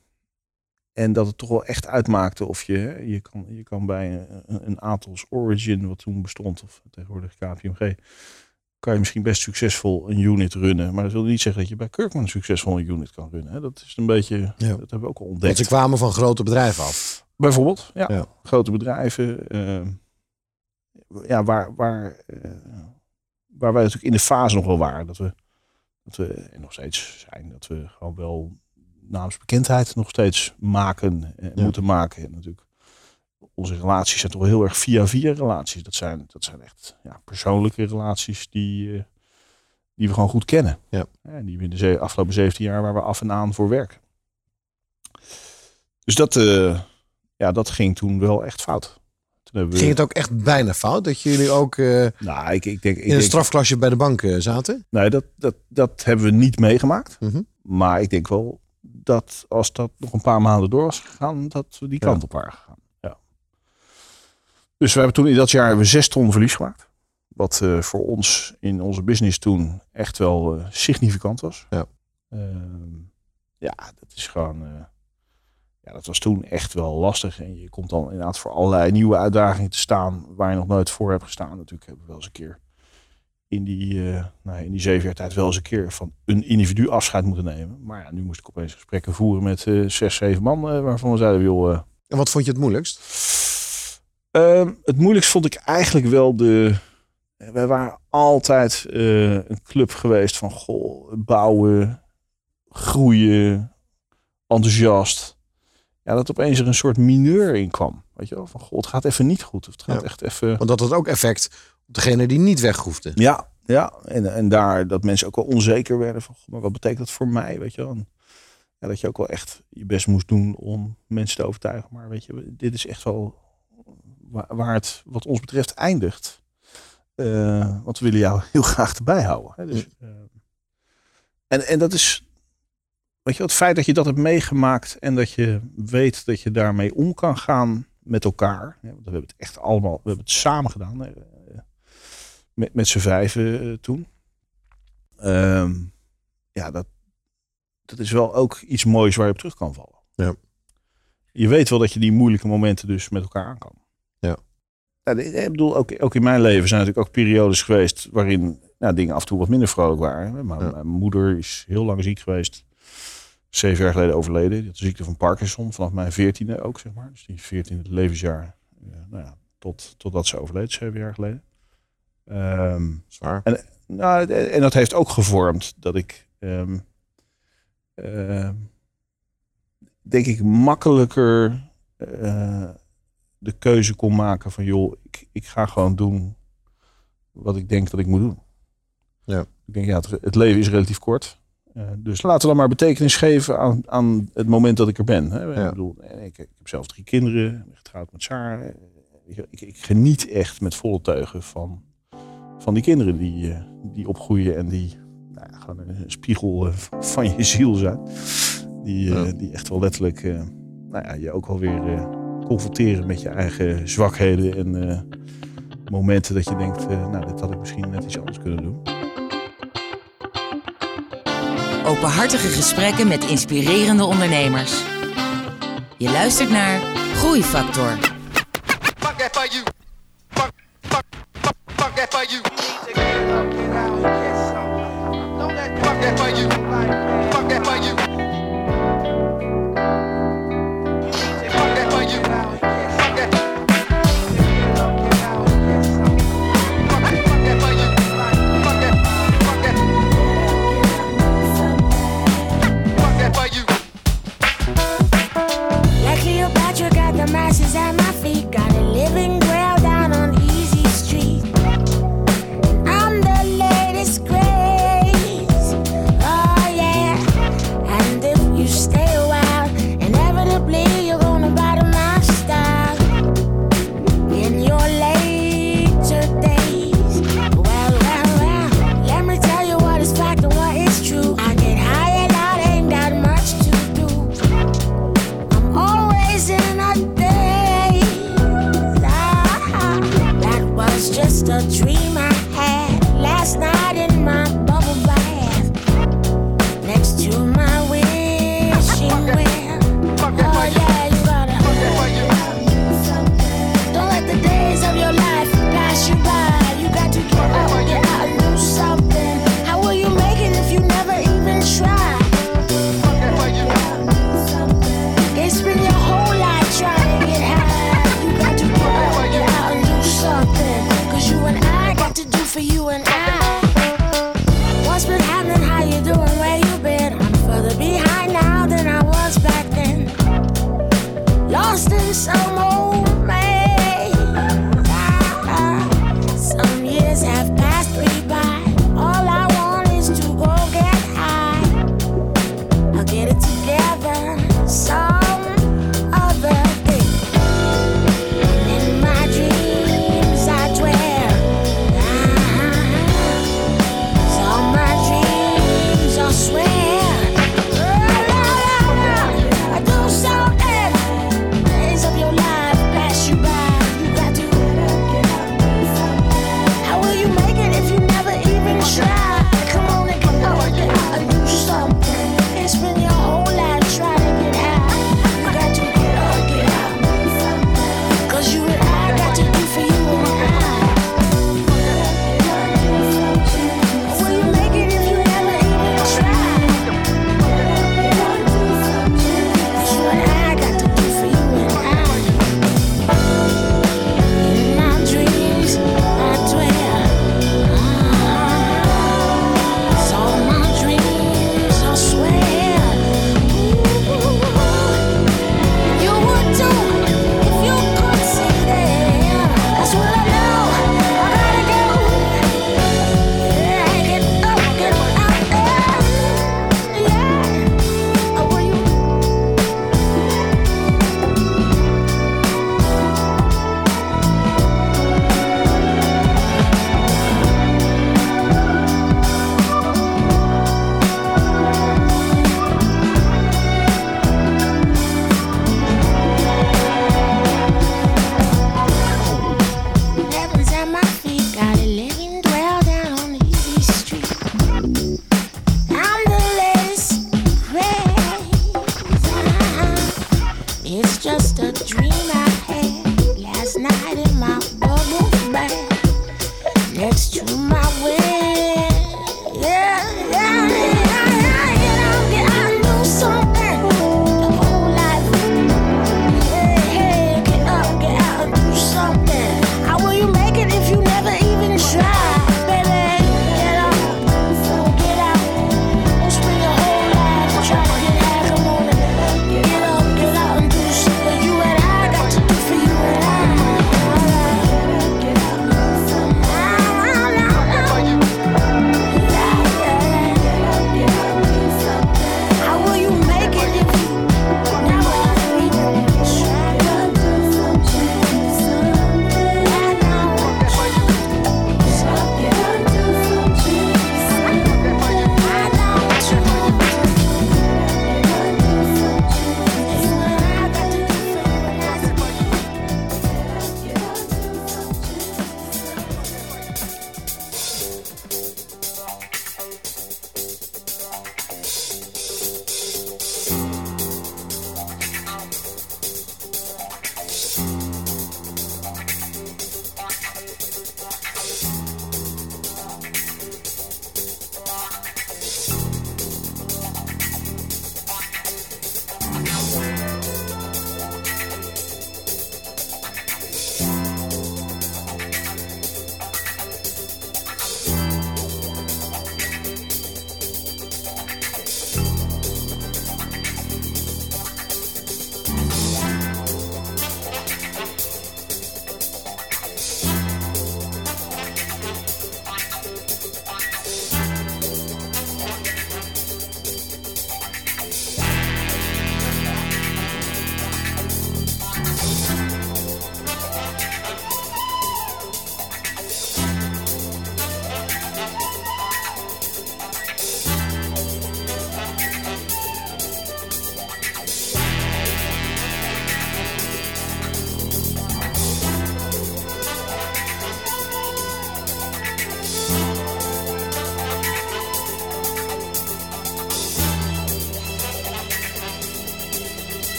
en dat het toch wel echt uitmaakte of je, je kan, je kan bij een, een Atos Origin, wat toen bestond, of tegenwoordig KPMG, kan je misschien best succesvol een unit runnen. Maar dat wil niet zeggen dat je bij Kirkman succesvol een unit kan runnen. Hè. Dat is een beetje, Ja. dat hebben we ook al Want ontdekt. ze kwamen van grote bedrijven af. Bijvoorbeeld, ja. Ja. Grote bedrijven. eh, ja, waar, waar, eh, waar wij natuurlijk in de fase nog wel waren. Dat we, dat we, en nog steeds zijn, dat we gewoon wel naamsbekendheid nog steeds maken en Ja. moeten maken. En natuurlijk, onze relaties zijn toch heel erg via-via relaties. Dat zijn, dat zijn echt ja, persoonlijke relaties die, eh, die we gewoon goed kennen. Ja. En die we in de ze- afgelopen 17 jaar waar we af en aan voor werken. Dus dat, eh, ja, dat ging toen wel echt fout. Toen we, Ging het ook echt bijna fout? Dat jullie ook eh, nou, ik, ik denk, ik in een denk strafklasje bij de bank eh, zaten? nee, dat, dat, dat hebben we niet meegemaakt. Mhm. Maar ik denk wel dat als dat nog een paar maanden door was gegaan, dat we die kant op waren gegaan. Ja. Dus we hebben toen in dat jaar hebben we zes ton verlies gemaakt. Wat eh, voor ons in onze business toen echt wel eh, significant was. Ja. Ehm, ja, dat is gewoon. eh, ja, dat was toen echt wel lastig. En je komt dan inderdaad voor allerlei nieuwe uitdagingen te staan waar je nog nooit voor hebt gestaan. Natuurlijk hebben we wel eens een keer in die, eh, nou, in die zeven jaar tijd wel eens een keer van een individu afscheid moeten nemen. Maar ja, nu moest ik opeens gesprekken voeren met eh, zes, zeven man. eh, waarvan we zeiden, joh, En wat vond je het moeilijkst? Ehm, het moeilijkst vond ik eigenlijk wel de. Wij waren altijd een club geweest van goh, bouwen, groeien, enthousiast. Ja, dat opeens er een soort mineur in kwam. Weet je wel, van goh, het gaat even niet goed. Of het gaat Ja. echt even. Want dat had ook effect degene die niet weg hoefde. Ja, ja. En, en daar dat mensen ook wel onzeker werden van, maar wat betekent dat voor mij, weet je wel? Ja, dat je ook wel echt je best moest doen om mensen te overtuigen. Maar weet je, dit is echt wel waar, het wat ons betreft eindigt. Eh, want we willen jou heel graag erbij houden. Hè? Dus, eh, en, en dat is, weet je, het feit dat je dat hebt meegemaakt en dat je weet dat je daarmee om kan gaan met elkaar. Want we hebben het echt allemaal, we hebben het samen gedaan. Met, met z'n vijven eh, toen. Ehm, ja, dat, dat is wel ook iets moois waar je op terug kan vallen. Ja. Je weet wel dat je die moeilijke momenten dus met elkaar aan kan. Ja. Ja, ik bedoel, ook, ook in mijn leven zijn natuurlijk ook periodes geweest waarin nou, dingen af en toe wat minder vrolijk waren. Mijn, Ja. mijn moeder is heel lang ziek geweest. Zeven jaar geleden overleden. Die had de ziekte van Parkinson vanaf mijn veertiende ook, zeg maar. Dus die veertiende levensjaar. eh, nou ja, tot, totdat ze overleed, zeven jaar geleden. Ehm, Zwaar. nou, en dat heeft ook gevormd dat ik, ehm, ehm, denk ik, makkelijker eh, de keuze kon maken van, joh, ik, ik ga gewoon doen wat ik denk dat ik moet doen. Ja. Ik denk, ja, het, het leven is relatief kort. Eh, dus laten we dan maar betekenis geven aan, aan het moment dat ik er ben. Hè. Ja. Ik, bedoel, ik, ik heb zelf drie kinderen, getrouwd met Saar. Ik, ik, ik geniet echt met volle teugen van, van die kinderen die, eh, die opgroeien en die nou ja, gewoon een spiegel eh, van je ziel zijn. Die, eh, die echt wel letterlijk nou ja, je ook wel weer confronteren met je eigen zwakheden en momenten dat je denkt, nou dit had ik misschien net iets anders kunnen doen. Openhartige gesprekken met inspirerende ondernemers. Je luistert naar Groeifactor.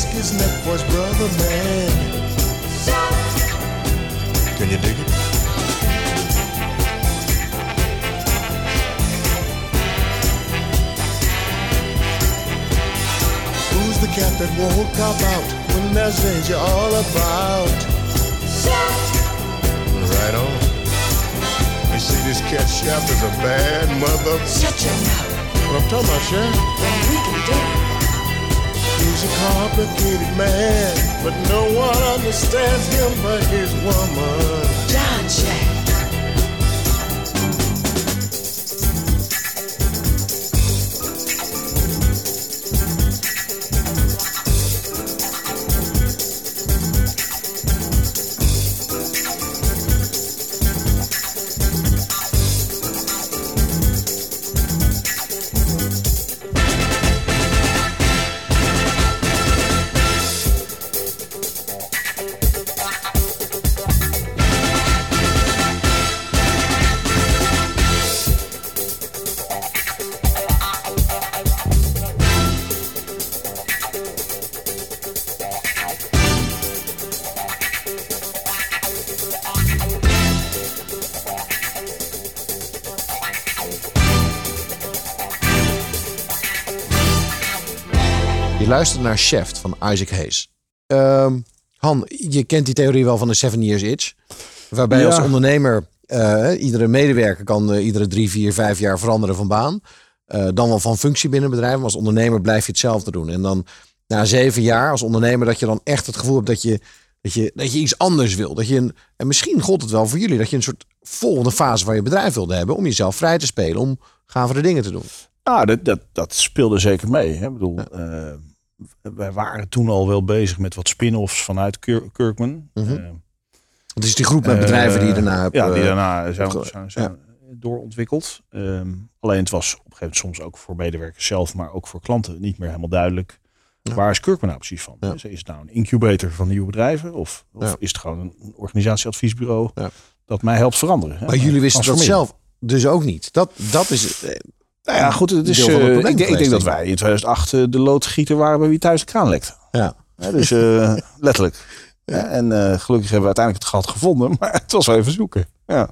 Risk his neck for his brother, man? Can you dig it? Who's the cat that won't cop out when there's danger all about? Right on. You see, this cat chef is a bad mother. Shut your mouth. What I'm talking about, Chef? Then we can do it. He's a complicated man, but no one understands him but his woman. Je luistert naar Chef van Isaac Hayes. Ehm, Han, je kent die theorie wel van de Seven Years Itch. Waarbij Ja. als ondernemer, eh, iedere medewerker kan eh, iedere drie, vier, vijf jaar veranderen van baan. Eh, dan wel van functie binnen bedrijf. Maar als ondernemer blijf je hetzelfde doen. En dan na zeven jaar als ondernemer dat je dan echt het gevoel hebt dat je, dat je, dat je iets anders wil. Dat je een, en misschien gold het wel voor jullie dat je een soort volgende fase van je bedrijf wilde hebben. Om jezelf vrij te spelen, om gavere dingen te doen. Ah, dat, dat, dat speelde zeker mee. Hè? Ik bedoel, wij waren toen al wel bezig met wat spin-offs vanuit Kir- Kirkman. Eh, Het is die groep met bedrijven die je Eh, daarna hebt. Ja, die eh, daarna zijn, zijn, doorontwikkeld. Ehm, alleen het was op een gegeven moment soms ook voor medewerkers zelf, maar ook voor klanten niet meer helemaal duidelijk. Waar is Kirkman nou precies van? Ja. Is het nou een incubator van nieuwe bedrijven? Of, of is het gewoon een organisatieadviesbureau Ja. dat mij helpt veranderen? hè? Maar jullie wisten dat zelf dus ook niet. Dat, dat is. Nou ja, goed, het is, eh, ik, denk- ik geweest, denk dat wij in 2008 eh, de loodgieter waren bij wie thuis de kraan lekte. Ja. Dus eh, letterlijk. Ja, en gelukkig hebben we uiteindelijk het gat gevonden, maar het was wel even zoeken. Ja.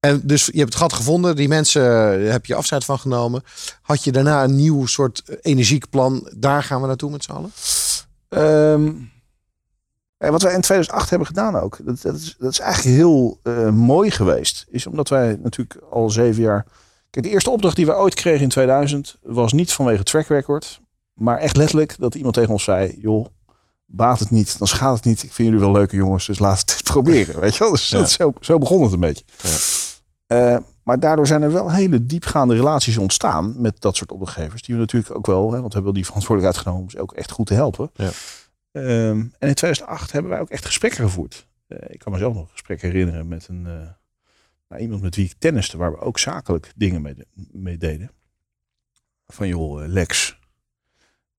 En dus je hebt het gat gevonden, die mensen heb je afscheid van genomen. Had je daarna een nieuw soort energiek plan? Daar gaan we naartoe met z'n allen? Ehm, en wat wij in 2008 hebben gedaan ook, dat, dat, is, dat is eigenlijk heel mooi geweest. Is omdat wij natuurlijk al zeven jaar... Kijk, de eerste opdracht die we ooit kregen in 2000 was niet vanwege track record. Maar echt letterlijk dat iemand tegen ons zei, joh, baat het niet, dan schaadt het niet. Ik vind jullie wel leuke jongens, dus laat het eens proberen. Weet je wel? Dus Ja. zo, zo begon het een beetje. Eh, maar daardoor zijn er wel hele diepgaande relaties ontstaan met dat soort opdrachtgevers. Die we natuurlijk ook wel, hè, want we hebben die verantwoordelijkheid genomen om ze ook echt goed te helpen. Ja. Ehm, en in 2008 hebben wij ook echt gesprekken gevoerd. Eh, ik kan mezelf nog gesprekken herinneren met een, eh, nou, iemand met wie ik tenniste, waar we ook zakelijk dingen mee, mee deden. Van joh, eh, Lex,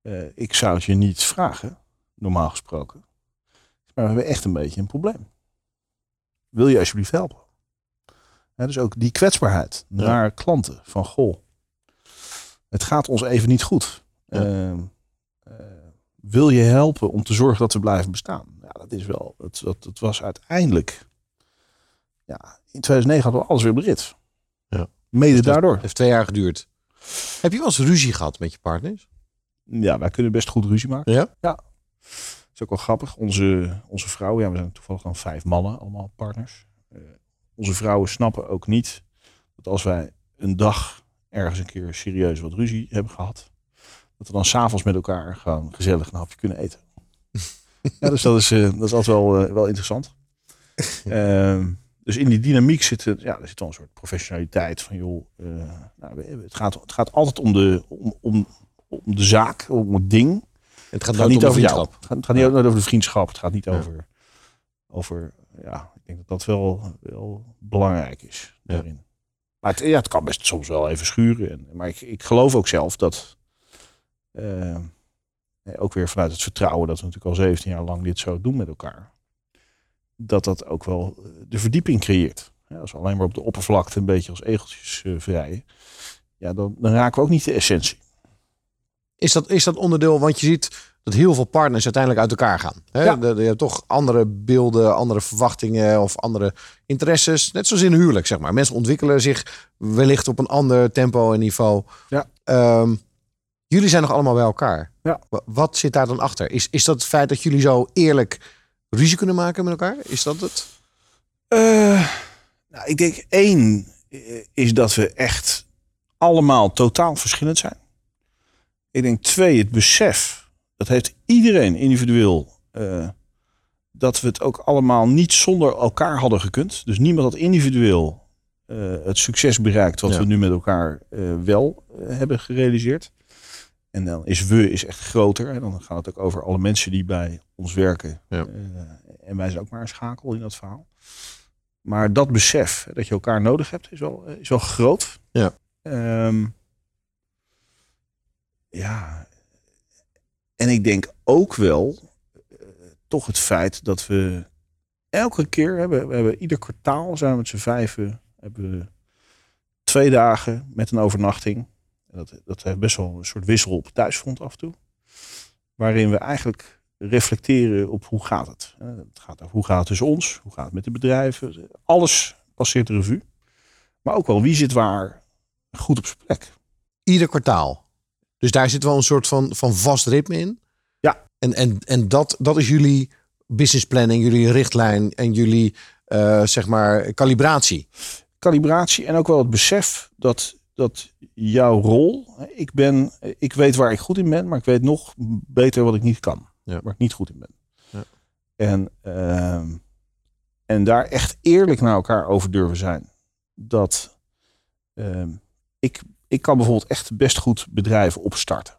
eh, ik zou het je niet vragen, normaal gesproken. Maar we hebben echt een beetje een probleem. Wil je alsjeblieft helpen? Hè, dus ook die kwetsbaarheid naar klanten. Van goh, het gaat ons even niet goed. Ehm, eh, wil je helpen om te zorgen dat we blijven bestaan? Ja, dat is wel, dat, dat, dat was uiteindelijk, ja, in 2009 hadden we alles weer rit. Ja. Mede Het daardoor. heeft twee jaar geduurd. Heb je wel eens ruzie gehad met je partners? Ja, wij kunnen best goed ruzie maken. Ja? Ja. Dat is ook wel grappig. Onze, onze vrouwen, ja, we zijn toevallig dan vijf mannen, allemaal partners. Eh, onze vrouwen snappen ook niet dat als wij een dag ergens een keer serieus wat ruzie hebben gehad, dat we dan s'avonds met elkaar gewoon gezellig een hapje kunnen eten. ja, dus dat is, eh, dat is altijd wel, eh, wel interessant. Ehm, dus in die dynamiek zit, ja, er zit wel een soort professionaliteit van joh, eh, nou, het, gaat, het gaat altijd om de, om, om, om de zaak, om het ding. Het gaat, Het gaat niet om de over jou. Het gaat, het gaat niet over de vriendschap. Het gaat niet Ja. over, over, ja, ik denk dat dat wel, wel belangrijk is daarin. Maar het, ja, het kan best soms wel even schuren. En, maar ik, ik geloof ook zelf dat, eh, eh, ook weer vanuit het vertrouwen dat we natuurlijk al 17 jaar lang dit zo doen met elkaar. Dat dat ook wel eh, de verdieping creëert. Ja, als we alleen maar op de oppervlakte een beetje als egeltjes eh, vrijen. Ja, dan, dan raken we ook niet de essentie. Is dat, is dat onderdeel, want je ziet dat heel veel partners uiteindelijk uit elkaar gaan. Hè? Ja. De- de- je hebt toch andere beelden, andere verwachtingen of andere interesses. Net zoals in een huwelijk, zeg maar. Mensen ontwikkelen zich wellicht op een ander tempo en niveau. Ja. Ehm, jullie zijn nog allemaal bij elkaar. Ja. Wa- Wat zit daar dan achter? Is, is dat het feit dat jullie zo eerlijk ruzie kunnen maken met elkaar? Is dat het? Eh, nou, ik denk één eh, is dat we echt allemaal totaal verschillend zijn. Ik denk twee, het besef. Dat heeft iedereen individueel. eh, dat we het ook allemaal niet zonder elkaar hadden gekund. Dus niemand had individueel het succes bereikt wat Ja. we nu met elkaar wel hebben gerealiseerd. En dan is we is echt groter. En dan gaat het ook over alle mensen die bij ons werken. Ja. Eh, en wij zijn ook maar een schakel in dat verhaal. Maar dat besef dat je elkaar nodig hebt, is wel, eh, is wel groot. Ja. Ehm, ja. En ik denk ook wel eh, toch het feit dat we elke keer hebben, we hebben ieder kwartaal zijn we met z'n vijven hebben we twee dagen met een overnachting. Dat, dat heeft best wel een soort wissel op het thuisfront af en toe. Waarin we eigenlijk reflecteren op hoe gaat het. Eh, Het gaat over hoe gaat het tussen ons, hoe gaat het met de bedrijven. Alles passeert de revue. Maar ook wel wie zit waar goed op zijn plek. Ieder kwartaal. Dus daar zit wel een soort van, van vast ritme in. Ja. En, en, en dat, dat is jullie business planning, jullie richtlijn en jullie eh, zeg maar calibratie. Calibratie en ook wel het besef dat, dat jouw rol. Ik, ben, ik weet waar ik goed in ben, maar ik weet nog beter wat ik niet kan. Ja. Waar ik niet goed in ben. Ja. En, ehm, en daar echt eerlijk naar elkaar over durven zijn. Dat ehm, ik, ik kan bijvoorbeeld echt best goed bedrijven opstarten.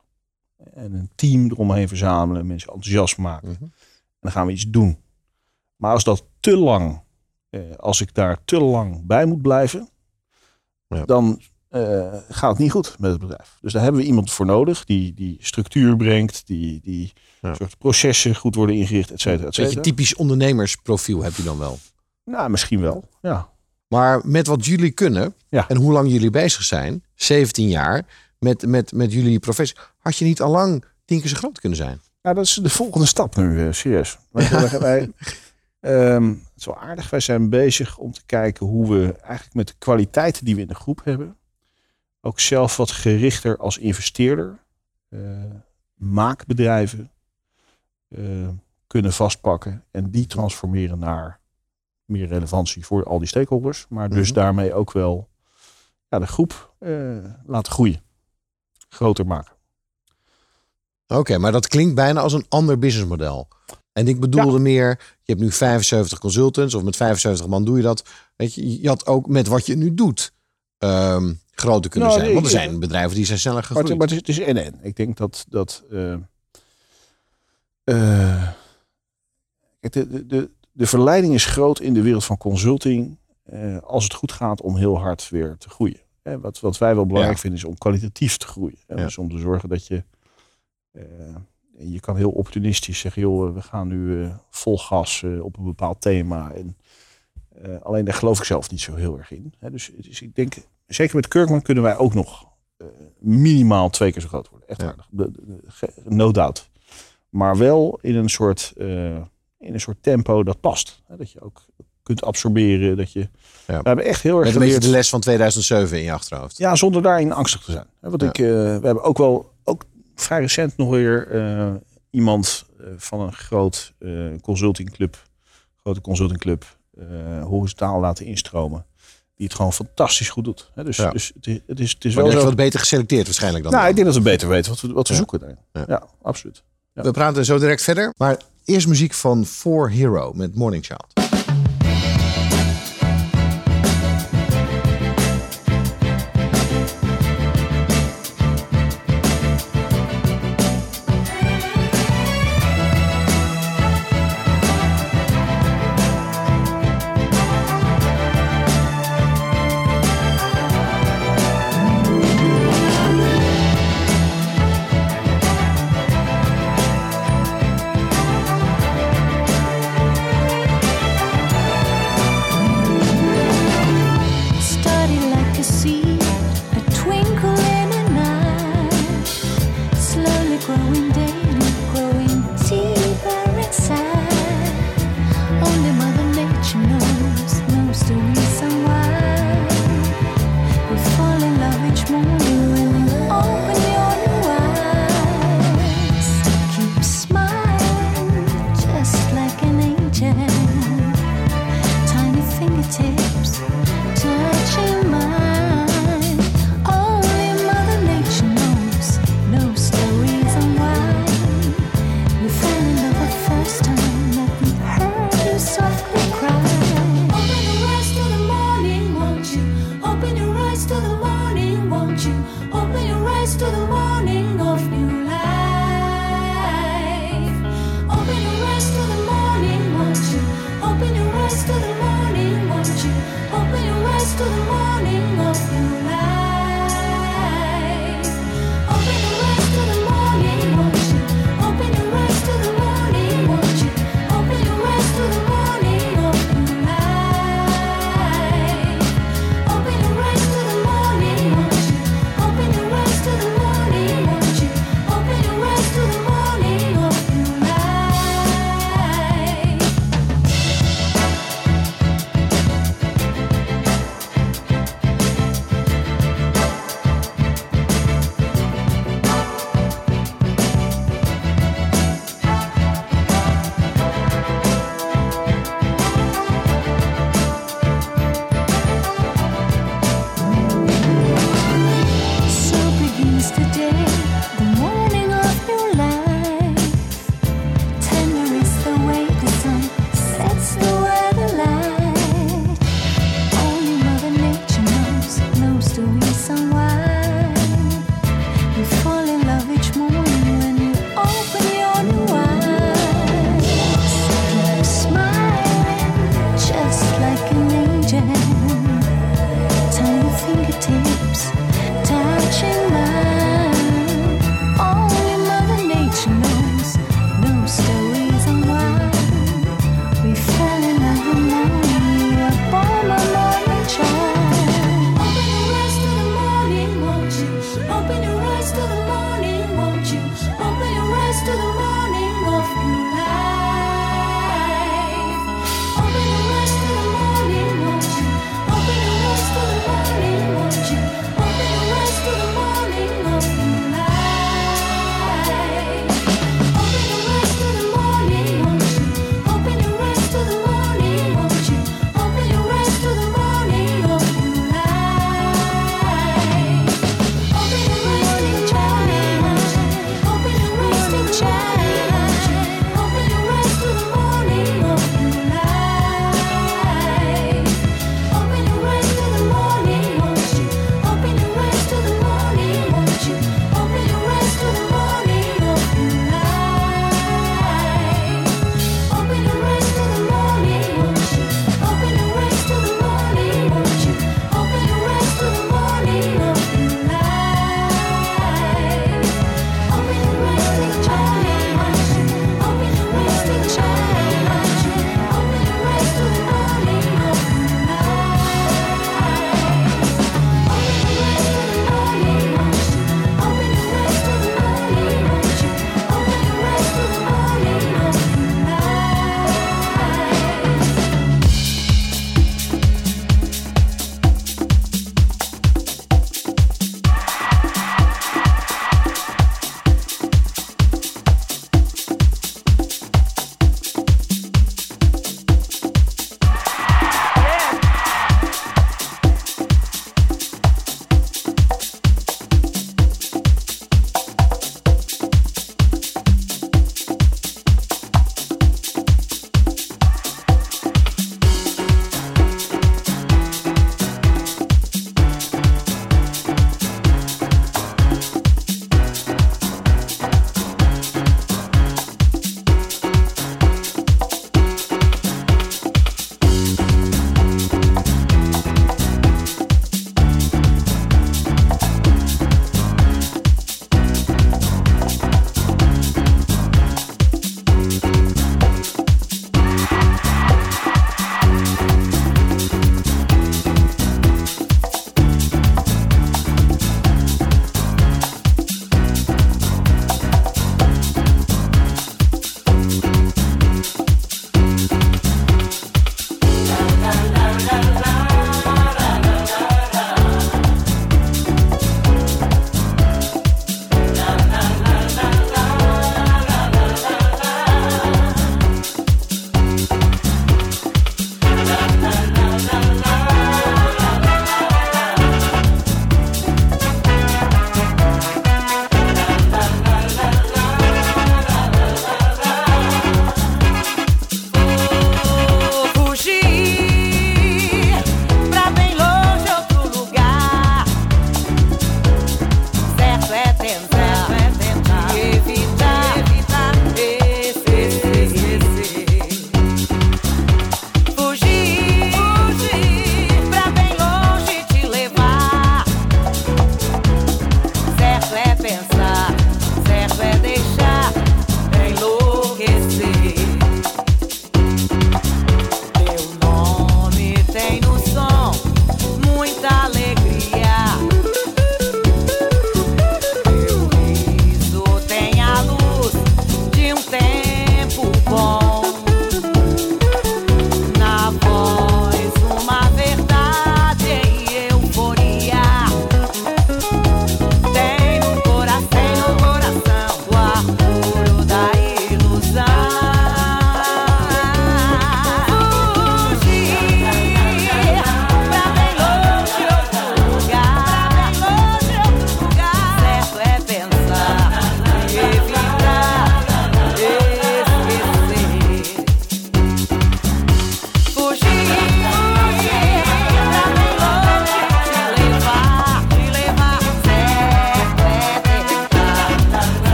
En een team eromheen verzamelen, mensen enthousiast maken. Mhm. En dan gaan we iets doen. Maar als dat te lang, eh, als ik daar te lang bij moet blijven, Ja. dan eh, gaat het niet goed met het bedrijf. Dus daar hebben we iemand voor nodig die, die structuur brengt, die, die Ja. soort processen goed worden ingericht, et cetera, et Beetje typisch ondernemersprofiel heb je dan wel. Nou, misschien wel. Ja. Maar met wat jullie kunnen Ja. en hoe lang jullie bezig zijn, 17 jaar, met, met, met jullie professie, had je niet al lang tien keer zo groot kunnen zijn. Nou, dat is de volgende stap nu, eh, serieus. Wij, wij- ehm, het is wel aardig. Wij zijn bezig om te kijken hoe we eigenlijk met de kwaliteiten die we in de groep hebben, ook zelf wat gerichter als investeerder, eh, maakbedrijven eh, kunnen vastpakken en die transformeren naar meer relevantie voor al die stakeholders, maar dus Mhm. daarmee ook wel ja, de groep eh, laten groeien, groter maken. Oké, maar dat klinkt bijna als een ander businessmodel. En ik bedoelde meer, je hebt nu 75 consultants of met 75 man doe je dat. Weet je, je had ook met wat je nu doet ehm, groter kunnen Nou, zijn. Want er zijn bedrijven die zijn sneller Maar gegroeid. maar het is, het is en en. Ik denk dat. dat eh, eh, de, de, de, de verleiding is groot in de wereld van consulting. eh, als het goed gaat om heel hard weer te groeien. Hè, wat, wat wij wel belangrijk Ja. vinden is om kwalitatief te groeien. Ja. Dus om te zorgen dat je. je kan heel opportunistisch zeggen, joh, we gaan nu vol gas op een bepaald thema. En, eh, alleen daar geloof ik zelf niet zo heel erg in. Hè, dus, dus ik denk, zeker met Kirkman kunnen wij ook nog eh, minimaal twee keer zo groot worden. Echt Ja. waar. De- de- de- ge- No doubt. Maar wel in een soort, eh, in een soort tempo dat past. Hè, dat je ook kunt absorberen. Dat je, Ja. We hebben echt heel erg Met een beetje de les van 2007 in je achterhoofd. Ja, zonder daarin angstig te zijn. Hè, Want Ja. ik, we hebben ook wel, ook vrij recent nog weer iemand van een groot consultingclub, grote consultingclub, horizontaal laten instromen. Die het gewoon fantastisch goed doet. Hè, dus Ja. dus het, is- het is, het is Maar wel zo. wat beter geselecteerd waarschijnlijk dan. Nou, dan. ik denk dat we beter weten wat we, wat we Ja. zoeken daarin. Ja. Ja. absoluut. Ja. We praten zo direct verder. Maar eerst muziek van For Hero met Morning Child.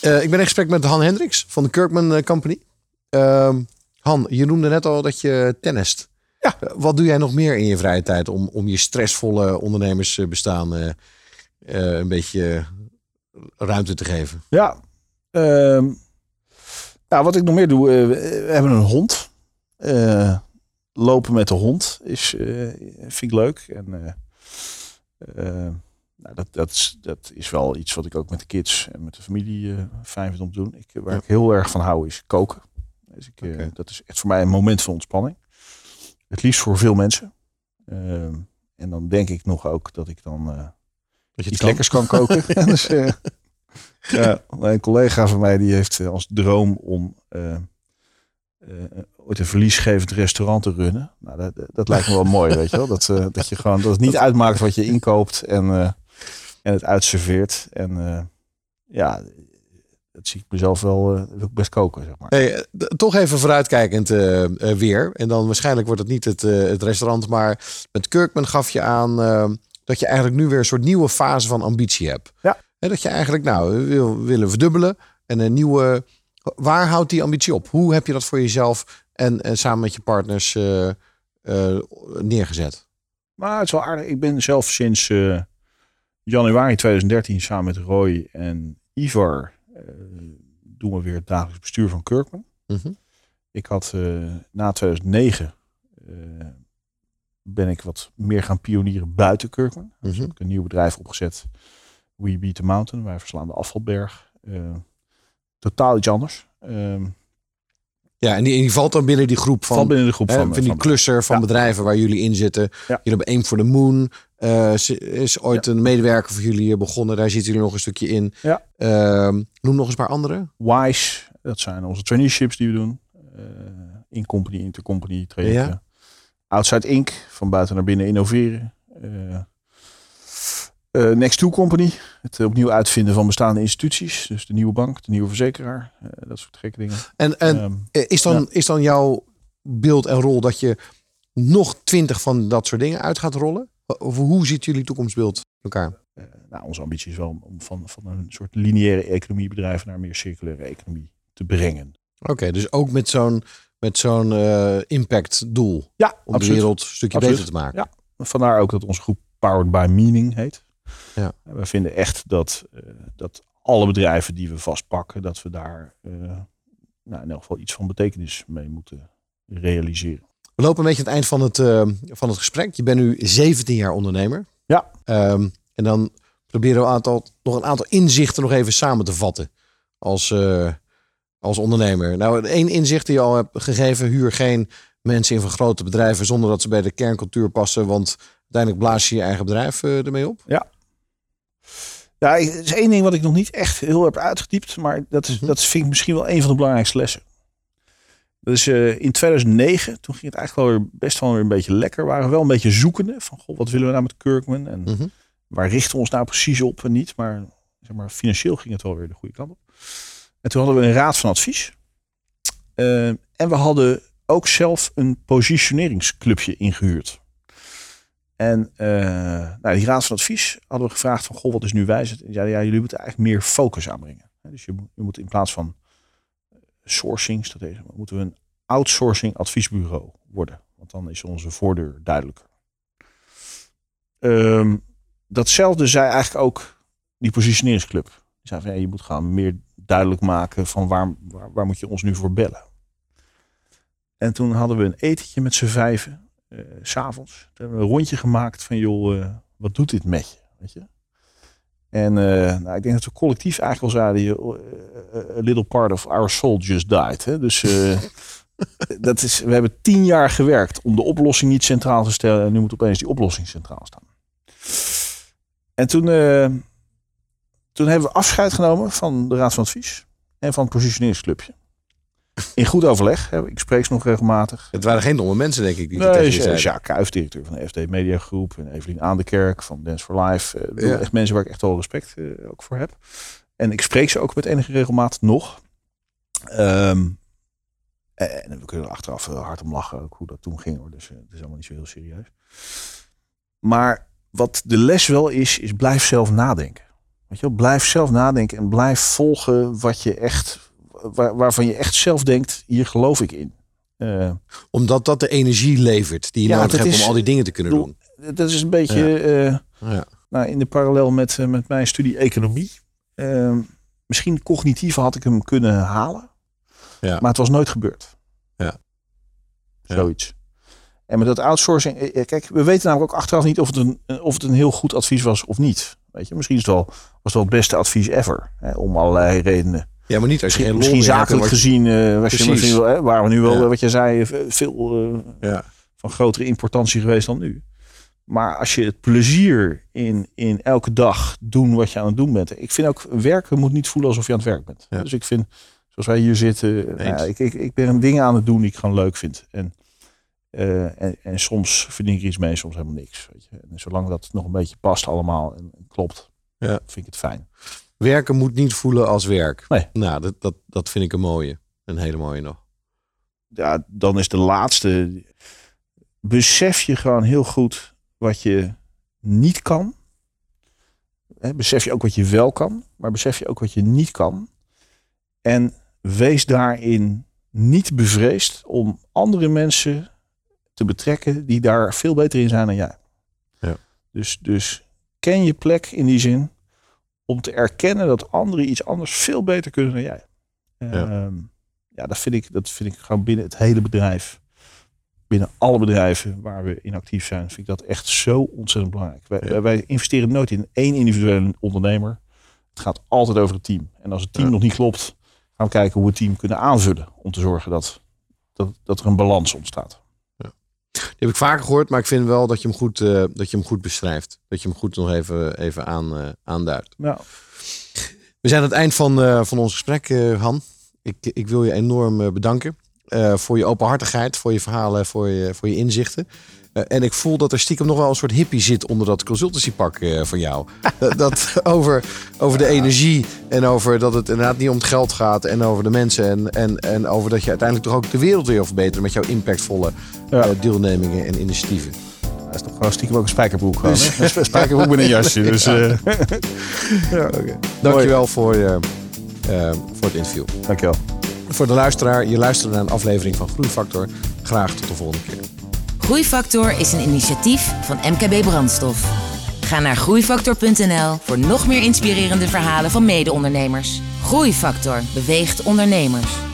Eh, ik ben in gesprek met Han Hendricks van de Kirkman eh, Company. Ehm, Han, je noemde net al dat je tennist. Ja. Eh, wat doe jij nog meer in je vrije tijd om, om je stressvolle ondernemersbestaan een beetje ruimte te geven? Ja. Nou, wat ik nog meer doe, we hebben een hond. Lopen met de hond is, vind ik leuk. En nou, dat, dat, is, dat is wel iets wat ik ook met de kids en met de familie eh, fijn vind om te doen. Ik, waar ik heel erg van hou is koken. Dus ik, eh. Dat is echt voor mij een moment van ontspanning. Het liefst voor veel mensen. Ehm, en dan denk ik nog ook dat ik dan... eh, Dat je iets kan. lekkers kan koken. dus, eh, ja, een collega van mij die heeft eh, als droom om eh, eh, ooit een verliesgevend restaurant te runnen. Nou, dat, dat lijkt me wel mooi, weet je wel. Dat, eh, dat je gewoon dat het niet uitmaakt wat je inkoopt en, eh, en het uitserveert. En eh, ja, dat zie ik mezelf wel wil ik best koken, zeg maar. Hey, eh, toch even vooruitkijkend weer. En dan waarschijnlijk wordt het niet het, eh, het restaurant. Maar met Kirkman gaf je aan dat je eigenlijk nu weer een soort nieuwe fase van ambitie hebt. Ja. En dat je eigenlijk nou wil willen verdubbelen. En een nieuwe. Waar houdt die ambitie op? Hoe heb je dat voor jezelf en, en samen met je partners neergezet? Maar het is wel aardig. Ik ben zelf sinds eh, januari 2013 samen met Roy en Ivar eh, doen we weer het dagelijks bestuur van Kirkman. Mhm. Ik had eh, na 2009 eh, ben ik wat meer gaan pionieren buiten Kirkman. Dus Mhm. heb ik een nieuw bedrijf opgezet. We Beat the Mountain. Wij verslaan de afvalberg. Totaal iets anders. Ehm Ja, en die, en die valt dan binnen die groep van, valt binnen de groep hè, van, van die van cluster van Ja. bedrijven waar jullie in zitten. Ja. Jullie hebben Aim for the Moon. eh, is- ooit een medewerker voor jullie begonnen. Daar zitten jullie nog een stukje in. Ja. Ehm, noem nog eens een paar andere. Wise, dat zijn onze traineeships die we doen. Eh in company, intercompany trajecten. Ja. Outside Inc. van buiten naar binnen innoveren. Eh eh, Next to Company, het opnieuw uitvinden van bestaande instituties. Dus de nieuwe bank, de nieuwe verzekeraar, eh, dat soort gekke dingen. En, en Ehm, eh, is, dan, ja. is dan jouw beeld en rol dat je nog twintig van dat soort dingen uit gaat rollen? Of hoe ziet jullie toekomstbeeld elkaar? eh, nou, onze ambitie is wel om van, van een soort lineaire economiebedrijf naar een meer circulaire economie te brengen. Oké, dus ook met zo'n met zo'n eh, impact doel. Ja, Om de wereld een stukje Absoluut. beter te maken. Ja. Vandaar ook dat onze groep Powered by Meaning heet. Ja. We vinden echt dat, eh, dat alle bedrijven die we vastpakken, dat we daar eh, nou, in elk geval iets van betekenis mee moeten realiseren. We lopen een beetje aan het eind van het, eh, van het gesprek. Je bent nu 17 jaar ondernemer. Ja. Ehm, en dan proberen we een aantal, nog een aantal inzichten nog even samen te vatten. Als, als ondernemer. Nou, één inzicht die je al hebt gegeven. Huur geen mensen in van grote bedrijven zonder dat ze bij de kerncultuur passen. Want uiteindelijk blaas je je eigen bedrijf ermee op. Ja, ik- er is één ding wat ik nog niet echt heel heb uitgediept, maar dat, is, Mhm. dat vind ik misschien wel een van de belangrijkste lessen. Dat is eh, in 2009, toen ging het eigenlijk wel weer best wel weer een beetje lekker. We waren wel een beetje zoekende van, goh, wat willen we nou met Kirkman? En Mhm. waar richten we ons nou precies op en niet? Maar, zeg maar financieel ging het wel weer de goede kant op. En toen hadden we een raad van advies. Eh, en we hadden ook zelf een positioneringsclubje ingehuurd. En eh, nou, die raad van advies hadden we gevraagd van, goh, wat is nu wijs? Ja, ja, jullie moeten eigenlijk meer focus aanbrengen. Dus je, moet- je moet in plaats van sourcing, strategie, moeten we een outsourcing adviesbureau worden. Want dan is onze voordeur duidelijker. Ehm, datzelfde zei eigenlijk ook die positioneringsclub. Die zei van, ja, je moet gaan meer duidelijk maken van waar, waar, waar moet je ons nu voor bellen. En toen hadden we een etentje met z'n vijven s s'avonds. Toen hebben we een rondje gemaakt van, joh, eh, wat doet dit met je? Weet je? En eh, nou, ik denk dat we collectief eigenlijk wel zeiden, a little part of our soul just died. Hè? Dus dat is, we hebben tien jaar gewerkt om de oplossing niet centraal te stellen. En nu moet opeens die oplossing centraal staan. En toen, toen hebben we afscheid genomen van de Raad van Advies en van het positioneringsclubje. In goed overleg. Ik spreek ze nog regelmatig. Het waren geen domme mensen, denk ik. Die Nee, ja. Jacques Kuijf, directeur van de FD Media Groep. En Evelien Aandekerk van Dance for Life. Eh, Ja. Echt mensen waar ik echt wel respect eh, ook voor heb. En ik spreek ze ook met enige regelmaat nog. Ehm, en we kunnen er achteraf heel hard om lachen, ook hoe dat toen ging. Hoor. Dus eh, het is allemaal niet zo heel serieus. Maar wat de les wel is, is blijf zelf nadenken. Weet je wel, blijf zelf nadenken en blijf volgen wat je echt, waar- waarvan je echt zelf denkt, hier geloof ik in. Eh, Omdat dat de energie levert die je Ja, nodig hebt is- om al die dingen te kunnen doen. dat is een beetje eh, Ja. nou, in de parallel met, eh, met mijn studie economie. Eh, misschien cognitief had ik hem kunnen halen, Ja. maar het was nooit gebeurd. Ja. Zoiets. En met dat outsourcing, eh, eh, kijk, we weten namelijk ook achteraf niet of het een, eh, of het een heel goed advies was of niet. Weet je, misschien is het wel, was het wel het beste advies ever. Hè, om allerlei redenen. Ja, maar niet als je Misschien, geen lol misschien hebt en zakelijk gezien, eh was je misschien wel, hè, waren we nu wel, Ja. eh, wat je zei, veel eh, Ja. van grotere importantie geweest dan nu. Maar als je het plezier in, in elke dag doen wat je aan het doen bent. Ik vind ook werken moet niet voelen alsof je aan het werk bent. Ja. Dus ik vind, zoals wij hier zitten, nou ja, ik, ik, ik ben dingen aan het doen die ik gewoon leuk vind. En, en, en soms verdien ik iets mee, soms helemaal niks. Weet je. En zolang dat nog een beetje past allemaal en klopt, Ja. vind ik het fijn. Werken moet niet voelen als werk. Nee. Nou, dat, dat, dat vind ik een mooie. Een hele mooie nog. ja, dan is de laatste. Besef je gewoon heel goed wat je niet kan. Hè, besef je ook wat je wel kan, maar besef je ook wat je niet kan. En wees daarin niet bevreesd om andere mensen te betrekken die daar veel beter in zijn dan jij. Ja. Dus, dus ken je plek in die zin om te erkennen dat anderen iets anders veel beter kunnen dan jij. Ja. Ehm, ja, dat vind, ik, dat vind ik gewoon binnen het hele bedrijf. Binnen alle bedrijven waar we in actief zijn, vind ik dat echt zo ontzettend belangrijk. Wij, Ja. wij investeren nooit in één individuele ondernemer. Het gaat altijd over het team. En als het team Ja. nog niet klopt, gaan we kijken hoe we het team kunnen aanvullen. Om te zorgen dat, dat, dat er een balans ontstaat. Die heb ik vaker gehoord, maar ik vind wel dat je hem goed, eh, dat je hem goed beschrijft. Dat je hem goed nog even, even aan, eh, aanduidt. We zijn aan het eind van, eh, van ons gesprek, Han. Ik, ik wil je enorm bedanken voor je openhartigheid, voor je verhalen, voor je, voor je inzichten. Eh, en ik voel dat er stiekem nog wel een soort hippie zit onder dat consultancypak eh van jou. dat, over, over de energie en over dat het inderdaad niet om het geld gaat en over de mensen. En, en, en over dat je uiteindelijk toch ook de wereld wil verbeteren met jouw impactvolle Ja. eh, deelnemingen en initiatieven. dat is toch gewoon stiekem ook een spijkerbroek. Gewoon, hè? Een spijkerbroek met een jasje. Dus, eh, Dankjewel voor, eh, eh, voor het interview. dankjewel. Voor de luisteraar, je luistert naar een aflevering van Groeifactor. Graag tot de volgende keer. Groeifactor is een initiatief van MKB Brandstof. Ga naar groeifactor.nl voor nog meer inspirerende verhalen van mede-ondernemers. Groeifactor beweegt ondernemers.